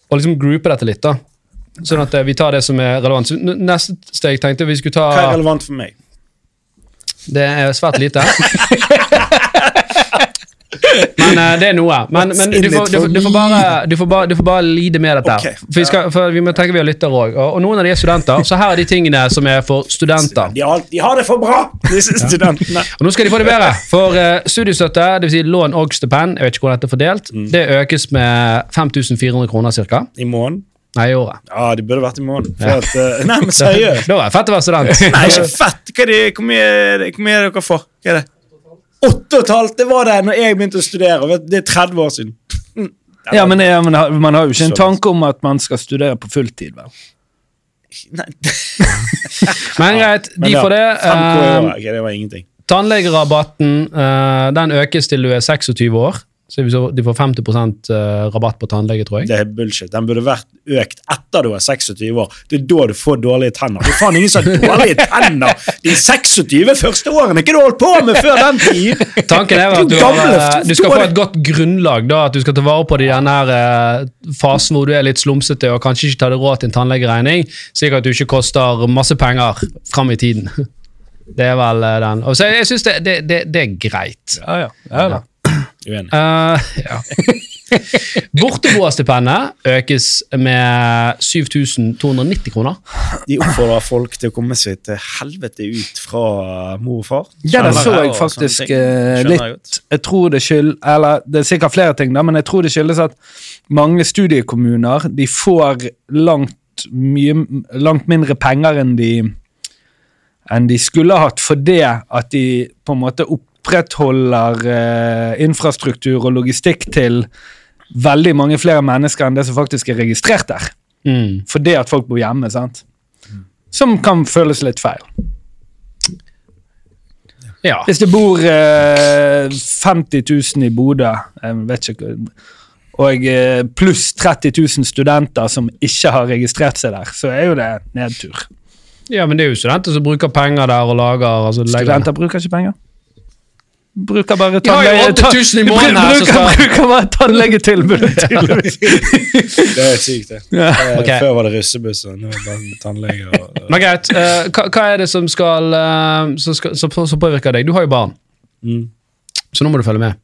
å liksom groupe dette litt, da. Sånn at eh, vi tar det som er relevant. Så neste steg tenkte vi skulle ta Hva er relevant for meg? Det er svært lite. Men uh, det er noe. Men, men du, får, du, får, du, får bare, du, får bare, du får bare lide med dette. Okay. For, vi skal, for vi må tenke vi har lyttere òg. Og, og noen av de er studenter, så her er de tingene som er for studenter. De har, de har det for bra, disse studentene! Og nå skal de få det bedre. For uh, studiestøtte, dvs. Si lån og stipend, jeg vet ikke hvordan dette er fordelt, Mm. det økes med 5400 kroner ca. I måneden? Nei, i året. Ja, det burde vært i måneden. For at, uh, nei, men seriøst! Da var det fett å være student. Nei, ikke fett! Hva er det, hvor, mye, er er dere får? Hva er det? Åtte og et halvt! Det var det når jeg begynte å studere. vet Det er 30 år siden. Ja, men, ja, men har- man har jo ikke en tanke om at man skal studere på fulltid. vel? Nei. Men greit, de får det. 5K i Eh, det var ingenting. Tannlegerabatten eh, den økes til du er 26 år. Så de får 50 eh, rabatt på tannlege, tror jeg. Det er bullshit. Den burde vært økt etter du er 26 år. Det er da du får dårlige tenner. Det er faen ingen som har dårlige tenner de 26 første årene! Ikke du holdt på med før den tid? Tanken er at du, Du har, gamle, eh, du skal få et godt grunnlag. da, At du skal ta vare på det i denne eh, fasen hvor du er litt slumsete og kanskje ikke tar deg råd til en tannlegeregning, slik at du ikke koster masse penger fram i tiden. Det er vel den. Og så jeg synes det, det, det, det er greit. Ja, ja. ja, da. Uenig. Uh, ja. Borteboerstipendet økes med 7290 kroner. De oppfordrer folk til å komme seg til helvete ut fra mor og far. Det der så jeg faktisk eh, Skjønner jeg litt Jeg tror det skyld Eller det er sikkert flere ting, da, men jeg tror det skyldes at mange studiekommuner de får langt, mye, langt mindre penger enn de enn de skulle hatt fordi at de på en måte opprettholder eh, infrastruktur og logistikk til veldig mange flere mennesker enn det som faktisk er registrert der. Mm. Fordi at folk bor hjemme, sant? Som kan føles litt feil. Ja. Hvis det bor eh, 50 000 i Bodø, jeg vet ikke og eh, pluss 30 000 studenter som ikke har registrert seg der, så er jo det nedtur. ja, men det er jo studenter som bruker penger der og lager altså, Studenter bruker ikke penger. Bruker bare tannlege- 8000 i måneden her, så Bruker, bruker bare tannlegetilbudet, tydeligvis. Det er sykt, det. Ja. Eh, Før var det russebusser, nå er det bare tannlege. Og, og. Men greit, uh, hva, hva er det som skal, uh, som, skal som, som påvirker deg? Du har jo barn, Mm. så nå må du følge med.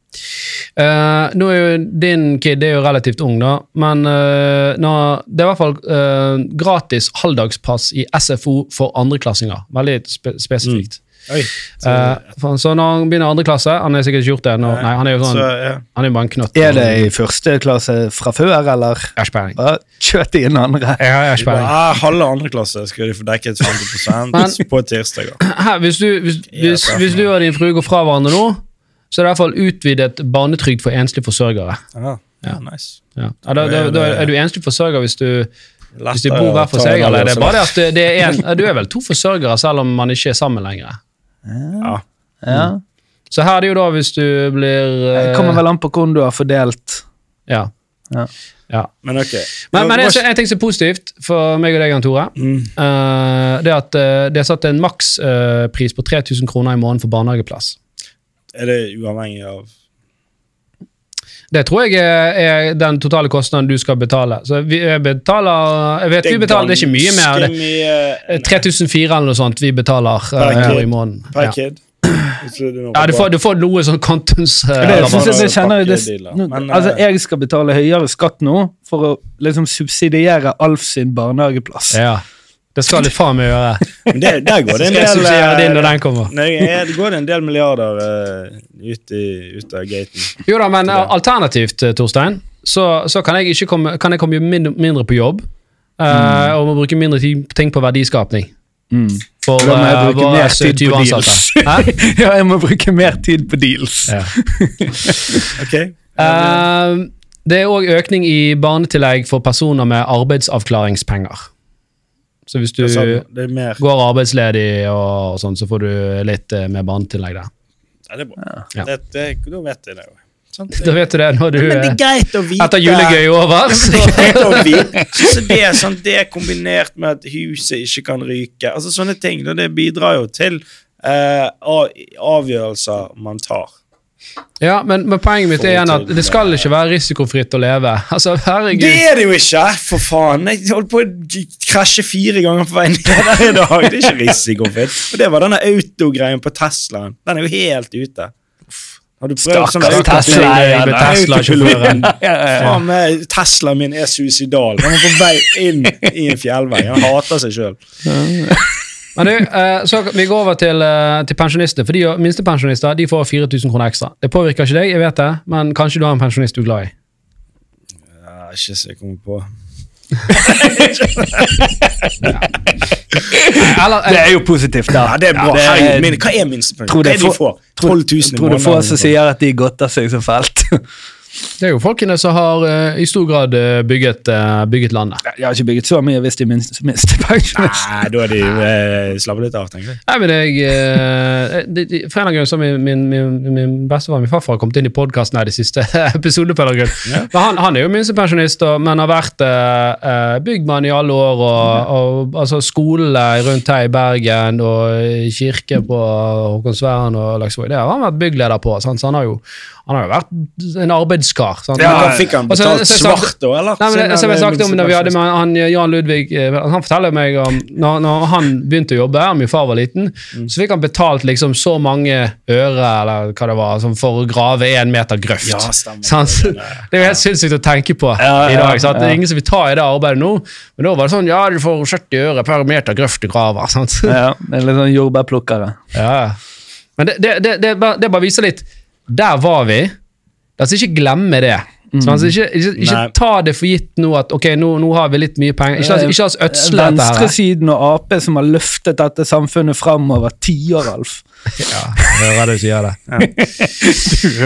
Uh, nå er jo din kid er jo relativt ung, da, men eh, nå, det er i hvert fall eh, gratis halvdagspass i SFO for andreklassinger. Veldig spe spesifikt. Oi. Så, uh, så når han begynner andre klasse Han er sikkert ikke gjort det ennå. Nei, han er jo sånn, så, ja. han er bare en knøtt. Er det i første klasse fra før, eller Jeg har ikke peiling. bare kjøtt inn andre? Jeg har- jeg har ikke. Ah, halve andre klasse skal de få dekket 50 Men- på tirsdager. Her, hvis, du, hvis, hvis, hvis du og din frue går fra hverandre nå, så er det i hvert fall utvidet barnetrygd for enslige forsørgere. Ja, ja, nice. Ja. Ja, da, da, da er du enslig forsørger hvis du, hvis du bor hver for seg, eller er det er bare det at det- det er en, du er vel to forsørgere selv om man ikke er sammen lenger. Ja. Ja. Så her er det jo da hvis du blir Det eh, kommer vel an på hvordan du har fordelt. ja. Ja. Ja. Men ok. Men, men en, en ting som er positivt for meg og deg, Jan Tore, Mm. uh, det er at uh, det er satt en makspris på 3000 kroner i måneden for barnehageplass. Er det uavhengig av Det tror jeg er, den totale kostnaden du skal betale. Så vi betaler Jeg vet vi betaler det er ikke mye mer. Det, mye- er 3004 eller noe sånt vi betaler eh, Per her i måneden. Per Ja. kid. Du Ja, du får, du får noe sånn kontons... Uh, Det, synes jeg, kjenner jeg det, altså, eh, jeg skal betale høyere skatt nå for å liksom subsidiere Alf sin barnehageplass. Ja. Det skal du faen meg gjøre. Men det, der går det en del eh, din når den kommer? Nei, det går en del milliarder uh, ut, i, ut av gaten. Jo da, men eh, alternativt, eh, Torstein, så, så kan jeg ikke komme, kan jeg komme mindre, mindre på jobb. Uh, Mm. Og må bruke mindre tid, ting på verdiskapning. Mm. For Da må jeg eh, bruke mer tid på deals. Ja, jeg må bruke mer tid på deals. Ja. Ok? Eh, det er òg økning i barnetillegg for personer med arbeidsavklaringspenger. Så hvis du det, er sånn, det er mer går arbeidsledig og, og sånn, så får du litt eh, mer barnetillegg der. ja, det er bra. Ja. Det, det, da vet jeg det? Da vet du det når du Men det er greit å vite Etter julegøy er over. Er. Så det, er sånn, det er kombinert med at huset ikke kan ryke. Altså Sånne ting. Det bidrar jo til eh, avgjørelser man tar. Ja, men, men poenget mitt er igjen at det skal ikke være risikofritt å leve. Altså, herregud. Det er det jo ikke! For faen. Jeg holdt på å krasje fire ganger på vei ned der i dag. Det er ikke risikofritt. Og det var denne autogreien på Teslaen. Den er jo helt ute. Har du prøvd sånn? Tesla. Tesla-sjåføren. Teslaen min er suicidal. Han er på vei inn i en fjellvei. Han hater seg sjøl. Men du, eh, så vi går over til, eh, til pensjonister. For de minstepensjonister de får 4000 kroner ekstra. Det påvirker ikke deg, jeg vet det, men kanskje du har en pensjonist du er glad i. Ja, ikke så jeg kommer på. Eller, Det er jo positivt, da. Ja, det er bra. Ja, det er- Herregud, min, hva er minstepensjon? Tror Hva det er det de får- får? 12 000 i Tror du få som sier at de godter seg så fælt. Det er jo folkene som har uh, i stor grad eh, bygget, uh, bygget landet. Jeg har ikke bygget så mye hvis de minst, minst pensjonist. Nei, da er de uh, slappet litt av, tenker jeg. Nei, men jeg de, de, For en eller så min, min, min, min bestefar min farfar har kommet inn i podkasten de siste episodene. Ja. Han, han er jo minstepensjonist, men har vært byggmann i alle år. Og, og altså skole rundt her i Bergen og kirke på Håkonsvern og Laksvåg. Det har han vært byggleder på. Sant? Så han har jo han har jo vært en arbeidskar. Sant? Ja, da fikk han betalt så- så- svart, da, eller? Nei, men som jeg han snakket om når vi hadde med han, han Jan Ludvig eh, Han forteller meg om når, når han begynte å jobbe, her, min far var liten, Mm. så fikk han betalt liksom så mange øre eller hva det var, sånn for å grave én meter grøft. Ja, stemmer. Det er jo helt sinnssykt å tenke på Ja, i dag. Sant? Det er ingen som vil ta i det arbeidet nå, men da var det sånn ja, du får 70 øre per meter grøft du graver. Sant? Ja, det er litt sånn jordbærplukkere. Ja. Men det, det, det, det, det bare viser litt Der var vi. La oss ikke glemme det. Så altså, ikke, ikke, ikke ta det for gitt nå at ok, nå, nå har vi litt mye penger. Ikke, la oss- ikke ødsle dette her. Venstresiden og Ap som har løftet dette samfunnet fram over tiår, Alf. Ja, hører du sier det.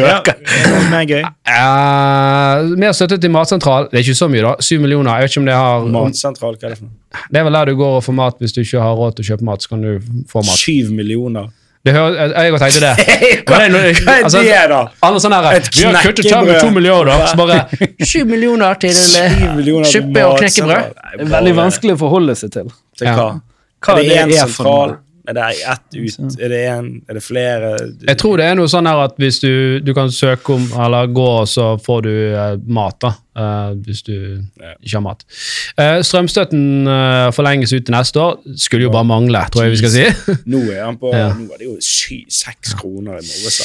Ja, det er gøy. Uh, mer støtte til Matsentral. Det er ikke så mye, da. Syv millioner. Jeg vet ikke om det har Matsentral, hva er det for noe? Det er vel der du går og får mat hvis du ikke har råd til å kjøpe mat. så kan du få mat. Syv millioner. Det hører, jeg, jeg har tenkt det. Hva det er noe- er altså, det, da? Alle sånne her, Et Vi har kuttet sammen med to milliarder, så bare Syv millioner til suppe og knekkebrød. veldig vanskelig å forholde seg til. Til hva? Hva er det er sentral? Er det ett ut? Er det en? Er det flere? Jeg tror det er noe sånn her at hvis du, du kan søke om, eller gå, så får du eh, mat, da. eh, hvis du Ja. ikke har mat. Eh, strømstøtten forlenges ut til neste år. Skulle jo bare mangle, tror jeg vi skal si. Nå er han på Ja. Nå er det jo sy- seks kroner i morges.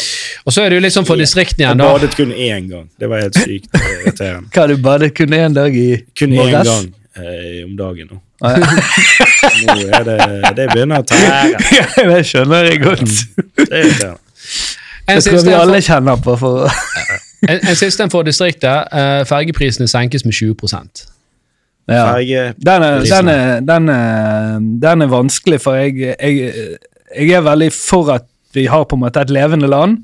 Og så er det jo litt sånn for distriktene igjen, da. badet kun én gang. Det var helt sykt irriterende. Hva du badet kun én dag i Kun én morges? gang eh, om dagen nå. Ah, ja. Nå er det Det begynner å ta ære. Ja, det skjønner jeg godt. Det er irriterende. En Det tror vi alle kjenner på. For, en, en siste en for distriktet. Eh, fergeprisene senkes med 20 ja. Den er, den, er, den, er, den er vanskelig, for jeg, jeg, jeg er veldig for at vi har på en måte et levende land.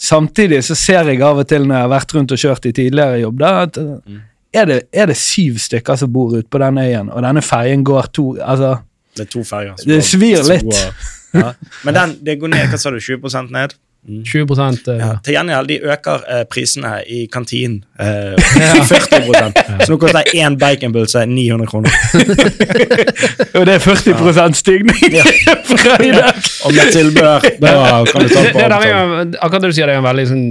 Samtidig så ser jeg av og til når jeg har vært rundt og kjørt i tidligere jobb, da, at Mm. Er, det, er det syv stykker som bor ute på den øyen, og denne ferjen går to altså, Det er to ferger. Det svir litt. Ja. Men den, det går ned, hva sa du, 20 ned? 20 eh, Ja, til gjengjeld, de øker eh, prisene i kantinen eh, 40% Så nå koster én baconpølse 900 kroner. Og det er 40% stigning fra i dag. Og med tilbør. da kan du ta det, på det der er akkurat det du sier, det er en veldig sånn,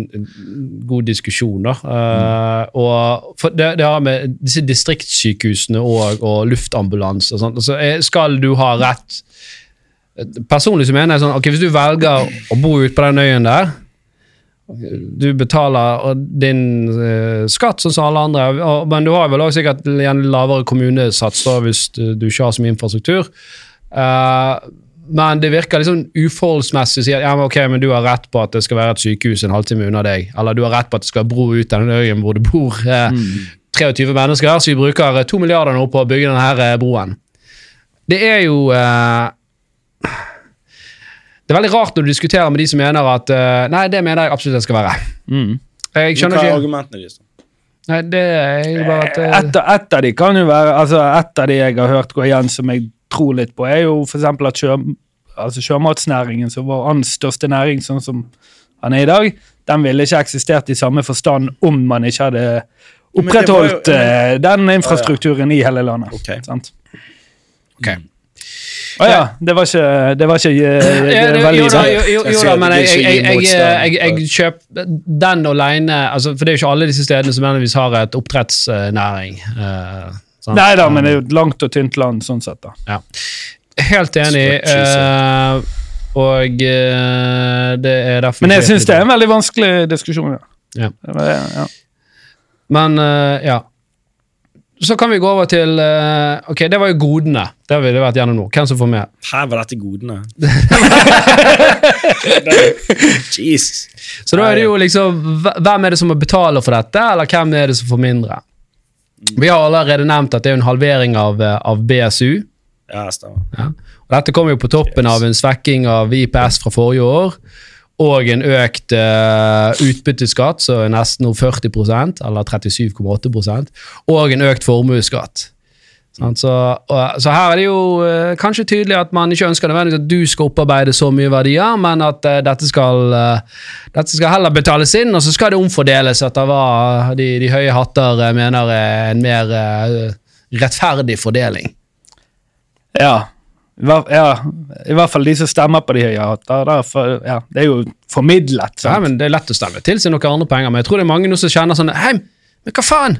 god diskusjon. da. Eh, og for det, det har med disse distriktssykehusene og, og luftambulanse og sånt. Altså, eh, skal du ha rett Personlig så mener jeg sånn, ok, hvis du velger å bo ute på den øyen der, du betaler din uh, skatt sånn som alle andre, og, men du har vel også sikkert en lavere kommunesats da, hvis du, du ikke har så mye infrastruktur. Uh, men det virker liksom uforholdsmessig å si at ja, men ok, men du har rett på at det skal være et sykehus en halvtime unna deg, eller du har rett på at det skal være bro ut av den øyen hvor det bor eh, 23 mennesker, så vi bruker to milliarder nå på å bygge denne her eh, broen. Det er jo eh, Det er veldig rart når du diskuterer med de som mener at uh, Nei, det mener jeg absolutt det skal være. Mm. Jeg Hva skjønner er ikke argumentene deres? Nei, det er jo bare at uh, Et, et av de kan jo være altså Et av de jeg har hørt gå igjen som jeg tror litt på, er jo f.eks. at sjø, altså sjømatsnæringen, som var hans største næring, sånn som han er i dag, den ville ikke eksistert i samme forstand om man ikke hadde opprettholdt jo- opprettholdt eh, den infrastrukturen i hele landet. Ok. Sant? Ok. Å ja, det var ikke, det var ikke eh, veldig jo da, jo, da, men jeg, jeg, jeg, jeg, jeg, jeg kjøper den alene altså, For det er jo ikke alle disse stedene som nødvendigvis har et oppdrettsnæring. eh. Nei da, men det er jo et langt og tynt land sånn sett, da. Ja. Helt enig. Uh, og uh, det er derfor Men jeg syns det er en veldig vanskelig diskusjon, ja. Ja. Ja. Men uh, ja. Så kan vi gå over til uh, Ok, det var jo godene. Det har vi vært gjennom nå. Hvem som får med? Her var dette godene. Jesus. Så da er det jo liksom Hvem er det som må betale for dette, eller hvem er det som får mindre? Vi har allerede nevnt at det er en halvering av, eh, av BSU. Ja, stemmer. Ja. Og dette kommer jo på toppen av en svekking av IPS fra forrige år, og en økt uh, utbytteskatt, så nesten nå 40% eller 37,8 og en økt formuesskatt. Så, så her er det jo uh, kanskje tydelig at man ikke ønsker nødvendigvis at du skal opparbeide så mye verdier, men at uh, dette, skal, uh, dette skal heller betales inn, og så skal det omfordeles etter hva de, de høye hatter mener er en mer rettferdig fordeling. Ja. I ja. I hvert fall de som stemmer på de her, hatter. derfor- Ja, det er jo formidlet. Ja, men Det er lett å stemme til seg noen andre penger, men jeg tror det er mange nå som kjenner sånn Hei, men hva faen?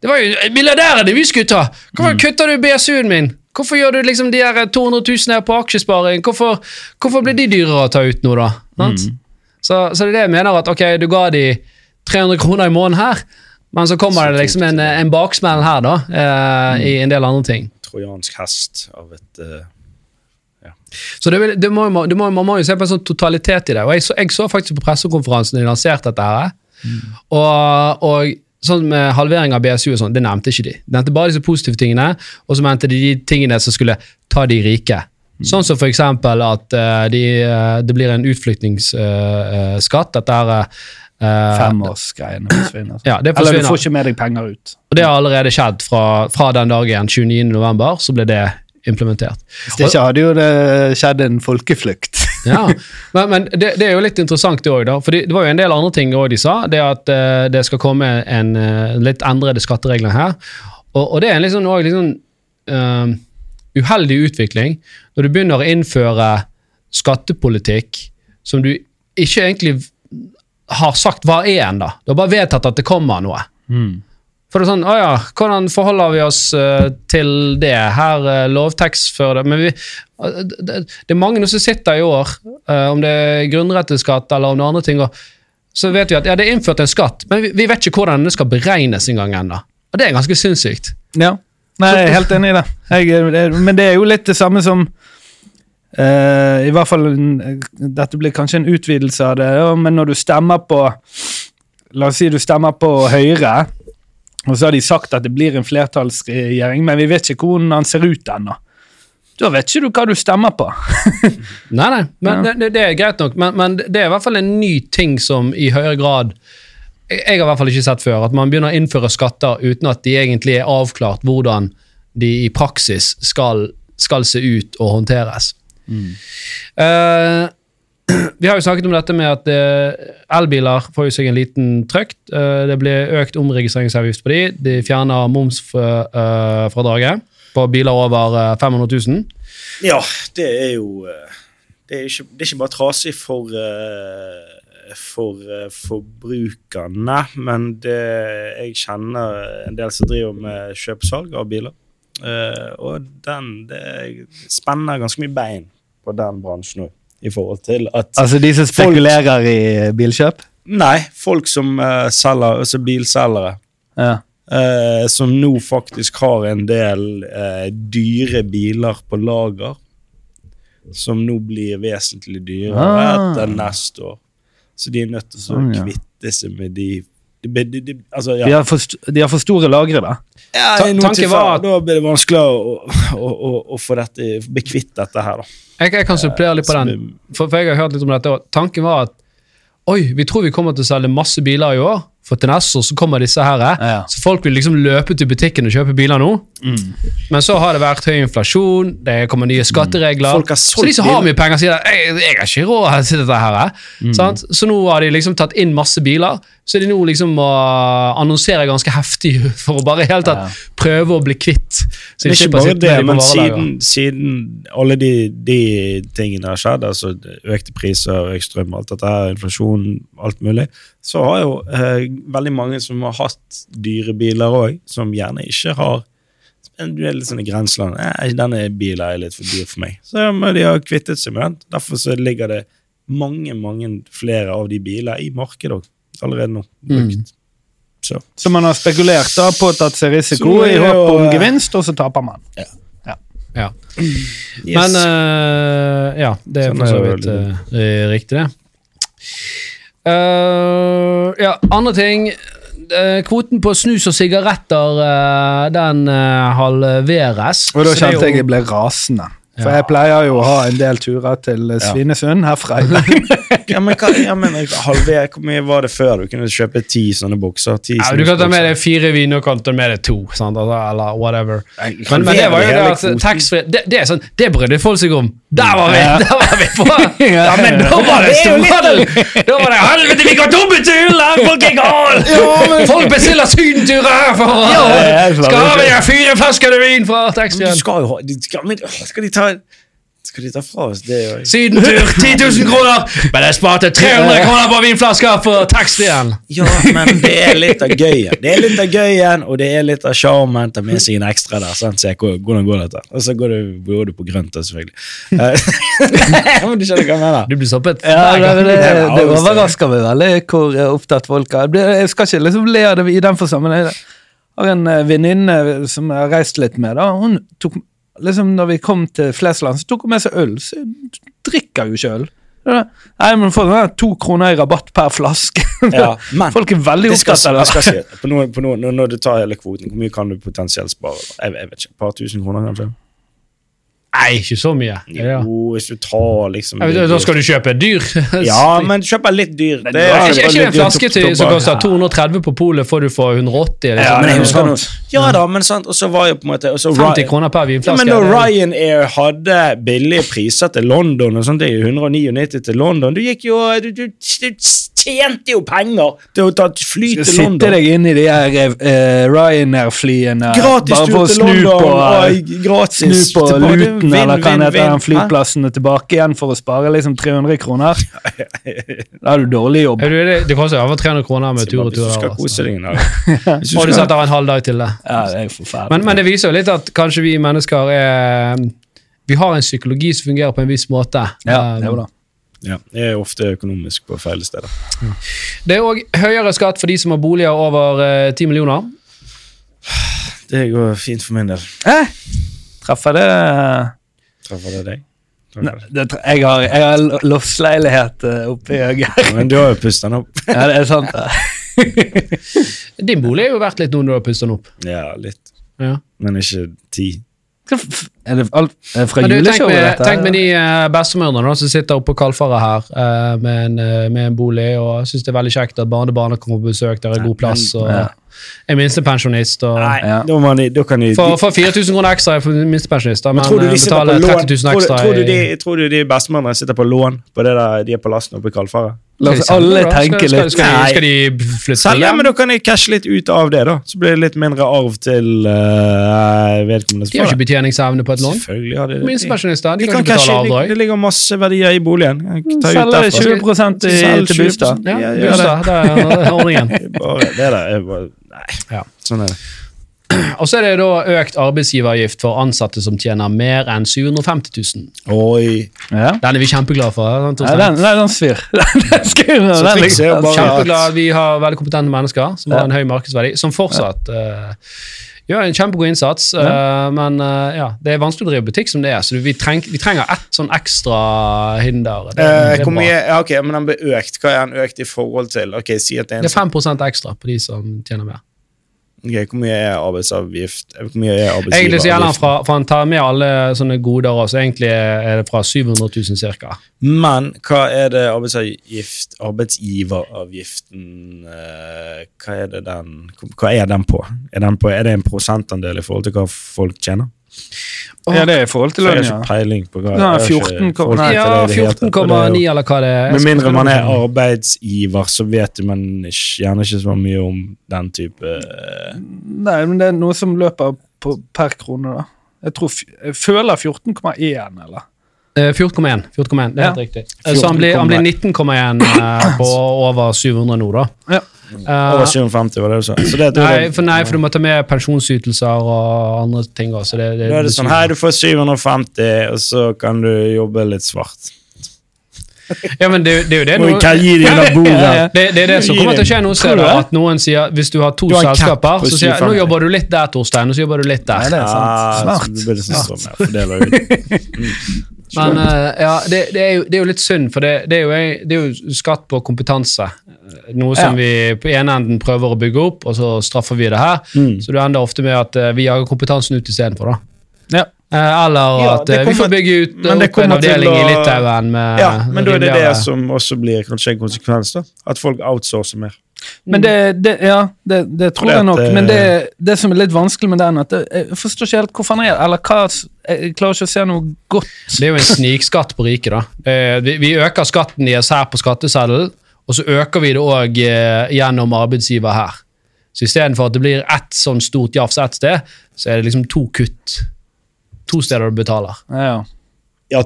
Det var jo milliardærene vi skulle ta! Hvorfor kutter du BSU-en min? Hvorfor gjør du liksom de her 200 000 her på aksjesparing? Hvorfor, hvorfor blir de dyrere å ta ut nå, da? Mm. Så, så det er det jeg mener, at ok, du ga de 300 kroner i måneden her, men så kommer det liksom en, en baksmell her, da, eh, i en del andre ting. Trojansk hest av et eh, Så det, vil- det må, det må, man må jo se på en sånn totalitet i det. Og jeg så, jeg så faktisk på pressekonferansen da de lanserte dette her. Og, og sånn med halvering av BSU og sånn, det nevnte ikke de. De nevnte bare disse positive tingene, og så mente de de tingene som skulle ta de rike. Sånn som eksempel at eh, de, eh, det blir en utflyttingsskatt. dette eh, Femårsgreiene forsvinner. Ja, det Eller du får ikke med deg penger ut. Og det har allerede skjedd fra, fra den dagen, 29. november, så ble det implementert. Hvis det ikke hadde jo det skjedd en folkeflukt. Ja, Men, men det, det er jo litt interessant det òg. For det var jo en del andre ting også de sa. Det at uh, det skal komme en uh, litt endrede skatteregler her. Og, og det er en liksom, også sånn eh, uheldig utvikling når du begynner å innføre skattepolitikk som du ikke egentlig har sagt hva er ennå. Du har bare vedtatt at det kommer noe. For det er sånn, å ja, Hvordan forholder vi oss uh, til det? Her uh, lovtekst for det. Men vi, uh, det, det er mange som sitter i år, uh, om det er grunnretteskatt eller om det er andre ting, og så vet vi at ja, det er innført en skatt, men vi, vi vet ikke hvordan den skal beregnes engang ennå. Og det er ganske sinnssykt. Ja. Nei, jeg er helt enig i det. Jeg, det. Men det er jo litt det samme som Uh, I hvert fall Dette blir kanskje en utvidelse av det, ja, men når du stemmer på La oss si du stemmer på Høyre, og så har de sagt at det blir en flertallsregjering, men vi vet ikke hvordan den ser ut ennå. Da vet ikke du hva du stemmer på. Nei, nei, men det, det, det er greit nok. Men, men det er i hvert fall en ny ting som i høyere grad jeg, jeg har i hvert fall ikke sett før. At man begynner å innføre skatter uten at de egentlig er avklart hvordan de i praksis skal, skal se ut og håndteres. Eh, vi har jo snakket om dette med at eh, elbiler får jo seg en liten trøkt. Eh, det blir økt omregistreringsavgift på de. De fjerner momsfradraget på biler over eh, 500 000. Ja, det er jo eh, Det er ikke, det er ikke bare trasig for eh, for eh, forbrukerne, men det, jeg kjenner en del som driver med kjøp-salg av biler. Eh, og den det spenner ganske mye bein på den bransjen òg, i forhold til at Altså de som spekulerer i bilkjøp? Nei, folk som uh, selger, altså bilselgere. Ja. Uh, som nå faktisk har en del uh, dyre biler på lager. Som nå blir vesentlig dyrere Ah. etter neste år. Så de er nødt til å Sånn, kvitte seg med de, de, de, de altså, ja. De, har for, de har for store lagre, da. Ja, Ta- i noen tanken tilfeller, var at- Da blir det vanskelig å, å, å, å få dette, bli kvitt dette her, da. Jeg, jeg kan supplere litt på den. For, for jeg har hørt litt om dette. Tanken var at oi, vi tror vi kommer til å selge masse biler i år, for til neste år så kommer disse her. Ja. Så folk vil liksom løpe til butikken og kjøpe biler nå. Men så har det vært høy inflasjon, det kommer nye skatteregler. Folk har så de som har mye penger, sier at jeg, jeg har ikke råd til dette her. Sant? Så nå har de liksom tatt inn masse biler, så de nå liksom må annonsere ganske heftig for å bare helt tatt Ja. prøve å bli kvitt. Så Det er ikke bare det, men siden, siden alle de, de tingene har skjedd, altså økte priser, økt strøm, alt dette inflasjon, alt mulig, så har jo eh, veldig mange som har hatt dyre biler òg, som gjerne ikke har Du er litt sånn i grenseland. Eh, denne bilen er litt for dyr for meg. Så må de ha kvittet seg med den. Derfor så ligger det mange, mange flere av de biler i markedet òg, allerede nå. Brukt. Så. Så man har spekulert da, påtatt seg risiko Så i håp om eh, gevinst, og så taper man. Ja. Yes. Men uh, ja, det er Sånn for så det vidt eh, riktig, det. Eh, ja, andre ting. Uh, kvoten på snus og sigaretter, uh, den halveres. Og da kjente jeg jo- jeg ble rasende. For Ja. jeg pleier jo å ha en del turer til Svinesund herfra. Ja, men, hva, ja, men halver, Hvor mye var det før? Du kunne kjøpe ti sånne bukser. Ti ja, du kan ta med deg fire viner og kan ta med deg to, sant? Altså, eller whatever. Men, men det var jo det at taxfree det, det, er sånn, det brydde folk seg om. Der var vi! Der var vi på! Ja, men da var det litt- store Da var det Helvete, vi går tomme turer! Folk er gale! Folk bestiller sydenturer her for. Skal vi ha fire flasker vin fra ha skal, skal de ta Skal de ta fra oss det òg? Sydentur, 10 000 kroner! Men jeg sparte 300 kroner på vinflasker for taxfree-en. Ja, men det er litt av gøyen. Det er litt av gøyen, og det er litt av sjarmen. Ta med seg en ekstra der. Sant? Se hvordan går dette. Og så går du, går du på grønt, da, selvfølgelig. Eh, men du skjønner hva jeg mener? Du blir stoppet Ja, det, det, det, Det er overrasker meg veldig hvor opptatt folk er. Jeg skal ikke liksom le av det i den forsamlingen. Jeg har en eh, venninne som jeg har reist litt med. da, Hun tok liksom når vi kom til Flesland, så tok hun med seg øl. Så jeg drikker jo ikke øl. Nei, men får sånn to kroner i rabatt per flaske. Ja, men Folk er veldig opptatt av det. skal si, på noe, på noe, Når du tar hele kvoten, hvor mye kan du potensielt spare? Jeg, jeg vet ikke, Et par tusen kroner, kanskje? Nei, ikke så mye. Jo, hvis du tar liksom Da skal du kjøpe dyr. Ja, men kjøper litt dyr. Det Er ikke, ikke en flaske til, som koster koster 230 på polet, får du for 180? Eller Ja, men jeg er husker noe. Ja da, men sant, og så var jo på en måte og så 50 kroner per vinflaske. ja, men når er- Ryanair hadde billige priser til London og sånt, det er jo 199 til London Du gikk jo Du, du, du tjente jo penger til å ta et fly Skal til sitte deg inn i de her eh, Ryanair-flyene Gratis bare for å snu London, på, eh, og gratis snu på luten, eller hva det heter, den flyplassen og tilbake igjen for å spare liksom 300 kroner. Da har du dårlig jobb. Du, det, det koster over 300 kroner med tur og tur. Skal altså. Og du skal- setter av en halv dag til det. Ja, det er forferdelig. Men, men det viser jo litt at kanskje vi mennesker er Vi har en psykologi som fungerer på en viss måte. ja, Um, det er jo da. Ja, jeg er ofte økonomisk på feil steder. Det er òg høyere skatt for de som har boliger over eh, 10 millioner. Det går fint for min del. Eh, treffer det Treffer det deg? Nei, det, jeg har, jeg har loftsleilighet eh, oppe i Øyer. Men du har jo pustet den opp. Ja, det er sant. det. Din bolig er jo verdt litt nå når du har pustet den opp. Ja, litt. Ja. Men ikke ti. Er det alt, er fra Men du, tenk juleshowet, med, dette? tenk med de uh, bestemødrene som sitter oppe på Kalfaret her uh, med, en, uh, med en bolig og syns det er veldig kjekt at barnebarna kommer på besøk, der er god plass. Og, Ja. er minstepensjonist. Og, Nei, Ja. da, man, da kan de, for, de for 4000 kroner ekstra er minstepensjonister, men, men tror du eh, de betaler 30 000 tror, du- ekstra tror, du de, tror du de bestemødrene sitter på lån på det der, de er på lasten oppe i Kalfaret? La oss Skal alle tenke skal, skal, litt. skal, de, skal de flytte Selv, ja, men da kan de cashe litt ut av det, da. Så blir det litt mindre arv til uh, vedkommende. som De har ikke betjeningsevne på et lån. Selvfølgelig har de det. Minstepensjonister de De kan kan ikke cashe, betale det, avdrag. det ligger masse verdier i boligen. Ta ut Selge derfra. 20 i, til 20%. bostad. Ja, Ja, gjør det er ordningen. Bare, det der er bare Nei, Ja. sånn er det. Og så er det da økt arbeidsgiveravgift for ansatte som tjener mer enn 750 000. Oi. Ja. Den er vi kjempeglade for. sant, Nei, den, nei, den svir. Den den den, den den, ligger- bare- Kjempeglad vi har veldig kompetente mennesker som Ja. har en høy markedsverdi, som fortsatt uh, gjør en kjempegod innsats. Uh, men uh, ja, det er vanskelig å drive butikk som det er, så vi, treng, vi trenger ett sånn ekstra hinder. Det, Eh, det, er hvor mye, ja, ok, men den ble økt. Hva er den økt i forhold til? Ok, si at det er en det er 5 ekstra på de som tjener mer. Ok, Hvor mye er arbeidsavgift? Hvor mye er Egentlig så gjelder han fra, for han tar med alle sånne goder også, egentlig er det fra 700 000 cirka. Men hva er det arbeidsavgift, arbeidsgiveravgiften eh, Hva er det den Hva er den på? Er, den på? er det en prosentandel i forhold til hva folk tjener? Ja, det er i forhold til For jeg lønn, har ja. ikke peiling på hva Ja, 14 ikke nei. Ja, det i det hele tatt, og det er 14,9 eller hva det er. Med mindre man er arbeidsgiver, så vet man ikke, gjerne ikke så mye om den type eh, Nei, men det er noe som løper på, per krone, da. Jeg, tror, jeg føler 14,1, eller? Eh, 14,1. 14,1, Det er helt Ja. riktig. 14, Så han blir, blir 19,1 eh, på over 700 nå, da. Ja. Eh, Over 750, var det du sa. Så det, nei, for, nei, for du må ta med pensjonsytelser og andre ting også. Det, det, Da er det sånn Hei, du får 750, og så kan du jobbe litt svart. Ja, men det, det er jo det noe- det det, det er det som kommer til å skje nå, ser du At noen sier hvis du har to Du har selskaper, så sier jeg, nå jobber du litt der, Torstein, og så jobber du litt der. Nei, det er sant. Smart. Så det blir sånn, ja, fordeler ut. Men eh, ja, det, det, er jo, det er jo litt synd, for det, det, er, jo, det er jo skatt på kompetanse. Noe som vi på ene enden prøver å bygge opp, og så straffer vi det her. Mm. Så du ender ofte med at eh, vi jager kompetansen ut istedenfor. Ja. Eh, eller Ja, at det eh, vi får bygge ut en avdeling å, i Litauen med Ja, men da er det det som også blir kanskje en konsekvens, da. At folk outsourcer mer. Men det, det, ja, det, det tror jeg nok. eh, Men det, det som er litt vanskelig med den, at det, jeg forstår ikke helt hvorfor han er Eller hva Jeg klarer ikke å se noe godt. Det er jo en snikskatt på riket. da. Eh, vi, vi øker skatten deres her på skatteseddelen, og så øker vi det òg eh, gjennom arbeidsgiver her. Så istedenfor at det blir ett sånn stort jafs ett sted, så er det liksom to kutt. To steder du betaler. Ja, Ja,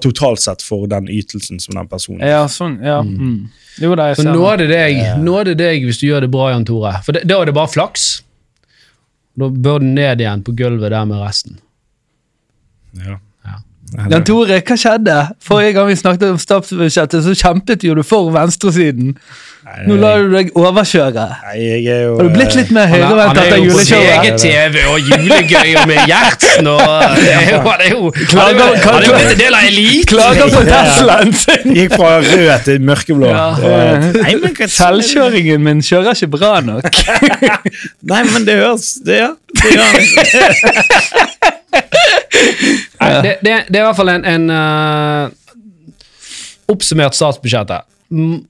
totalt sett for den ytelsen som den personen ja sånn. Ja. Mm. Jo, det er Så nå er det deg, nå er deg hvis du gjør det bra, Jan Tore. For det, da er det bare flaks. Da bør du ned igjen på gulvet der med resten. Ja. Jan Tore, hva skjedde? Forrige gang vi snakket om statsbudsjettet, så kjempet jo du for venstresiden. Nei, Nå lar du deg overkjøre. Nei, jeg er jo Har du blitt litt mer høyrevendt etter juleshowet? han er jo på? VGTV og julegøy og med Gjertsen og Han er jo blitt en del av eliten! Klager på Teslaen sin! Gikk fra rød til mørkeblå. Nei, men Selvkjøringen min kjører ikke bra nok. Nei, men det høres Det, ja. Det gjør. Nei, det, det, det er i hvert fall en, en uh, oppsummert statsbudsjettet. Mm,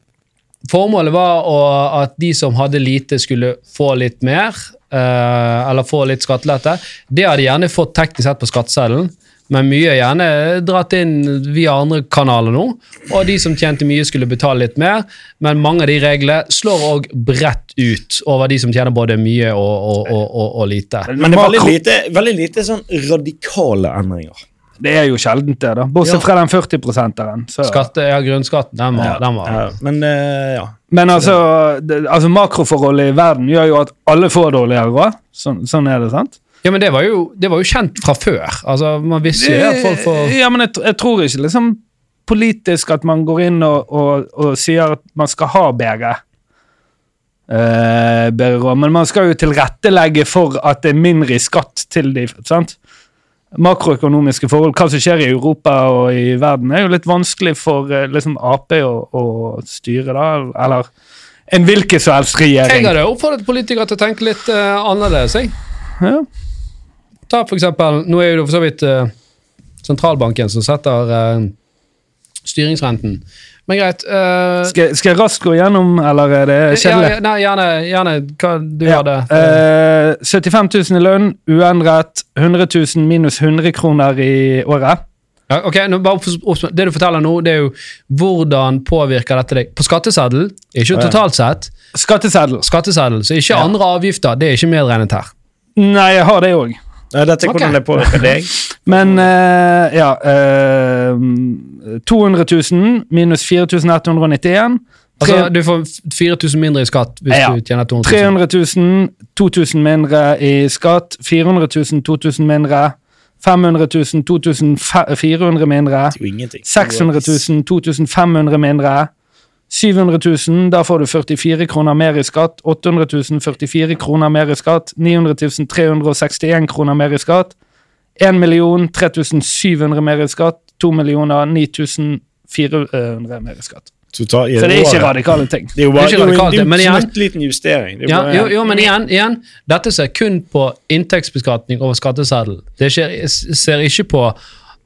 Formålet var å, at de som hadde lite, skulle få litt mer, Uh, eller få litt skattelette. Det har de gjerne fått teknisk sett på skatteseddelen, men mye er gjerne dratt inn via andre kanaler nå. Og de som tjente mye, skulle betale litt mer, men mange av de reglene slår òg bredt ut over de som tjener både mye og, og, og, og, og lite. Men det er veldig lite, veldig lite sånn radikale endringer. Det er jo sjeldent, det, da. Bortsett fra den 40-prosenteren. så- Skatte, ja, grunnskatten, den var, den var Ja, men uh, ja. Men altså, det, altså makroforholdet i verden gjør jo at alle får dårligere råd. Sånn, sånn er det, sant? Ja, men det var jo, det var jo kjent fra før. Altså, Man visste jo at folk får Ja, men jeg, jeg tror ikke liksom politisk at man går inn og, og, og sier at man skal ha bedre Uh, bedre råd, men man skal jo tilrettelegge for at det er mindre i skatt til de, sant? Makroøkonomiske forhold, hva som skjer i Europa og i verden, er jo litt vanskelig for eh, liksom Ap å, å styre, da, eller en hvilken som helst regjering. Jeg hadde oppfordret politikere til å tenke litt uh, annerledes. Jeg. Ja. Ta for eksempel, Nå er det for så vidt uh, sentralbanken som setter uh, styringsrenten, Men greit. uh, Skal, skal jeg raskt gå gjennom, eller er det kjedelig? ja, nei, gjerne, gjerne hva du Ja, gjør det. Uh, 75 000 i lønn, uendret. 100 000 minus 100 kroner i året. Ja, ok, nå Det du forteller nå, det er jo hvordan påvirker dette deg på skatteseddel. Ikke totalt sett. Skatteseddel. Skatteseddel, så ikke andre avgifter. Det er ikke medregnet her. Nei, jeg har det òg. Nei, dette er okay. hvordan det påvirker deg. Men uh, ja uh, 200 000 minus 4191. Altså, Du får 4000 mindre i skatt hvis Ja. du tjener 200 000. 300 000, 2000 mindre i skatt. 400 000, 2000 mindre. 500 000, 2400 mindre. Det er jo ingenting. 600 000, 2500 mindre. 700 000, da får du 44 kroner mer i skatt. 800 000, 44 kroner mer i skatt. 900 000, 361 kroner mer i skatt. 1 million, 3700 mer i skatt. 2 millioner, 9400 mer i skatt. Total, i Så det er ikke radikale ting. Det er jo bare, Det er jo en- radikalt, det er men igjen- knøttliten justering. Det er Ja, jo, jo, men igjen, igjen, dette ser kun på inntektsbeskatning over skatteseddel. Det skjer, ser ikke på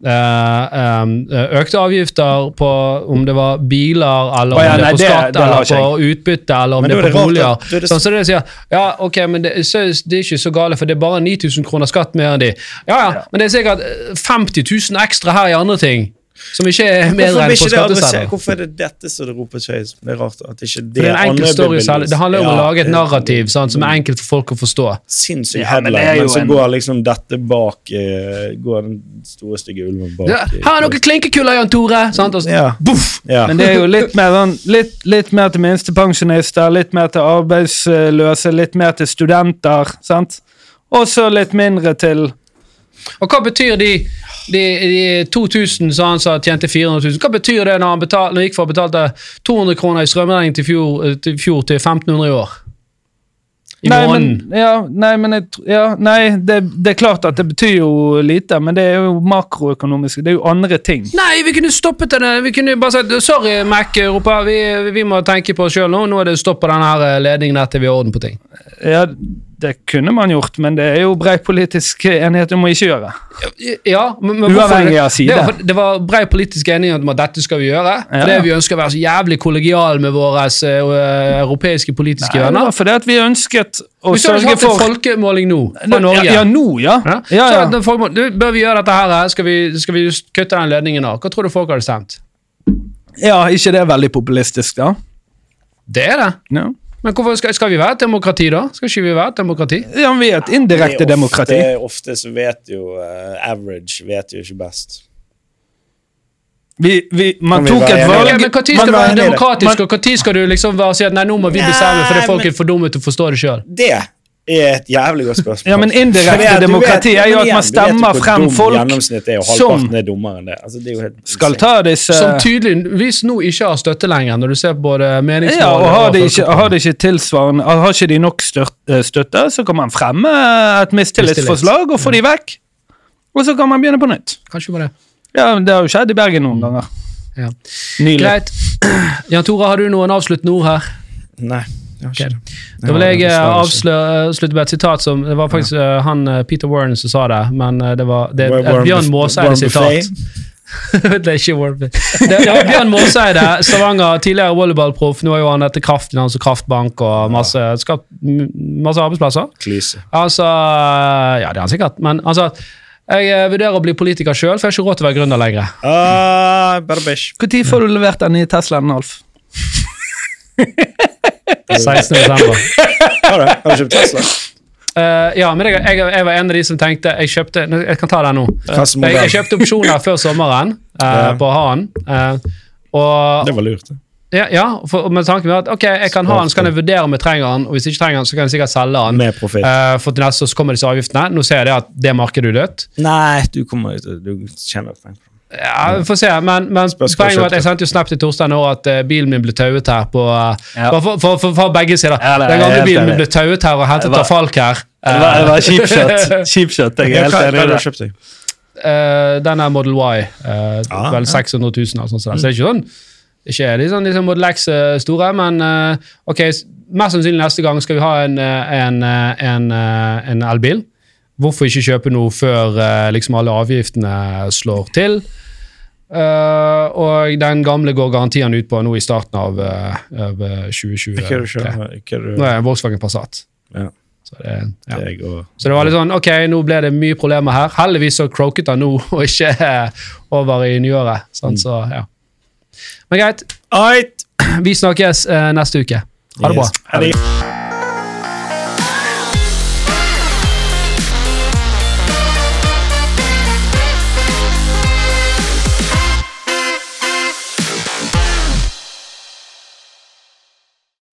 økte avgifter på om det var biler, eller om ja, om det er på skatt, det har eller på utbytte, eller om det da er på det boliger. er det- Sånn, så det sier, ja, ok, men det, så, det er ikke så gale, for det er bare 9000 kroner skatt mer enn de. Ja, ja, men det er sikkert eh, 50 000 ekstra her i andre ting, som ikke er medregnet på skatteseddel. Hvorfor er det dette som det ropes høyest? Det er rart at ikke det, Det er en andre story. Det handler om å lage et narrativ sant, som er enkelt for folk å forstå. Sinnssyk Ja, men headline, men så en- går liksom dette bak uh, Går den store, stygge ulven bak. Ja, eh, her er noen klinkekuller, Jan Tore! Sant? Og så, Ja. Buff! Ja. Men det er jo litt mer, litt, litt mer til minstepensjonister, litt mer til arbeidsløse, litt mer til studenter. sant? Og så litt mindre til Og hva betyr de, de, de 2000 sa han sa tjente 400 000? Hva betyr det når han, betal, når han gikk fra å betale 200 kroner i strømregning til fjor, til fjor til 1500 i år? I Nei, måneden. men, ja, nei, men jeg, ja, nei det, det er klart at det betyr jo lite, men det er jo makroøkonomisk. Det er jo andre ting. Nei, vi kunne stoppet det. Vi kunne bare sagt sorry, Mac Europa, vi, vi må tenke på oss sjøl nå. Nå er det stopp på denne eh, ledningen etter vi har orden på ting. Ja, det kunne man gjort, men det er jo brei politisk enighet om å ikke gjøre. Ja, men, men Uavhengig av side. Det var, det var brei politisk enighet om at dette skal vi gjøre. Ja. Fordi vi ønsker å være så jævlig kollegiale med våre uh, europeiske politiske Nei, det venner. var fordi at vi ønsket å Hvis du hadde sørge hatt en for folkemåling nå, fra Norge Ja, ja, nå, ja. Ja? ja, ja. Så, folk du, Bør vi gjøre dette her? Skal vi, skal vi just kutte den ledningen nå? Hva tror du folk hadde stemt? ja ikke det er veldig populistisk, da? Det er det. Ja, Men hvorfor skal, skal vi være et demokrati, da? Skal ikke vi være et demokrati? ja men vi er et indirekte Det demokrati. Ofte, så vet jo uh, average vet jo ikke best. Vi, vi, man vi tok et valg men Når skal man du være demokratisk, man, og når skal du liksom være si at nei, nå må vi bestemme fordi er folk men- er for dumme til å forstå det sjøl? Det er et jævlig godt spørsmål. Ja, men indirekte demokrati vet- er jo at man stemmer frem folk er som- er dummere enn det. Altså, det er jo helt skal ta disse Som tydeligvis nå ikke har støtte lenger, når du ser både meningsmål ja, og har de, ikke, har de ikke tilsvarende Har ikke de nok eh, støtte, så kan man fremme et mistillitsforslag og få de vekk. Og så kan man begynne på nytt. Kanskje bare det. Ja, Det har jo skjedd i Bergen noen ganger. Ja. Nylig. Greit. Jan Tore, har du noen avsluttende ord her? Nei, Da vil jeg eh, avsløre- avslutte med et sitat som Det var faktisk eh, han eh, Peter Warren som sa det, men eh, det var det, Warren et Bjørn Måseide-sitat. Det er ikke Warren Det, det Bjørn Måseide, Stavanger, tidligere volleyballproff. Nå er jo han etter Kraften, hans Kraftbank og masse, skapt masse arbeidsplasser. Klise. Altså Ja, det er han sikkert, men altså jeg eh, vurderer å bli politiker sjøl, for jeg har ikke råd til å være gründer lenger. Uh, bish. Når får du levert den nye Teslaen, Alf? 16. desember. Har du? Har du kjøpt Tesla? Eh, ja, men jeg, jeg, jeg var en av de som tenkte Jeg kjøpte Jeg kan ta den nå. Jeg, jeg kjøpte opsjoner før sommeren eh, Ja. på å ha den. eh, og Det var lurt. det. ja, ja, for, med tanken med at ok, jeg kan ha den, så kan jeg vurdere om jeg trenger den, og hvis jeg ikke trenger den, så kan jeg sikkert selge den. Med profitt. Eh, for til neste år så kommer disse avgiftene. Nå ser jeg det at det markedet er dødt. Nei, du kommer ut Du kjenner det. Ja, vi får se, men, men poenget var at jeg sendte jo snap til Torstein nå at uh, bilen min ble tauet her på uh, Ja. for, for, for, for begge sider. Ja, det Den gamle bilen min ble tauet her og hentet av Falk her. Det var, det var cheap shot. Eh, Cheap shot, jeg er helt enig i det. Eh, den er Model Y. Uh, Ah, vel 600 000 eller sånt. Så det er ikke sånn ikke de sånn liksom Model X store, men ok, mest sannsynlig neste gang skal vi ha en, en, en, en elbil. Hvorfor ikke kjøpe noe før eh, liksom alle avgiftene slår til? Uh, og den gamle går garantien ut på nå i starten av, eh, av eh, 2020. Hva er du kjører? Hva er Nå er det Volkswagen Passat. Ja. Så det, ja. Så det var litt sånn, ok, nå ble det mye problemer her. Heldigvis så croaket han nå, og ikke over i nyåret. Sånn, så, ja. Men greit, vi snakkes uh, neste uke. Ha det bra. Ha det.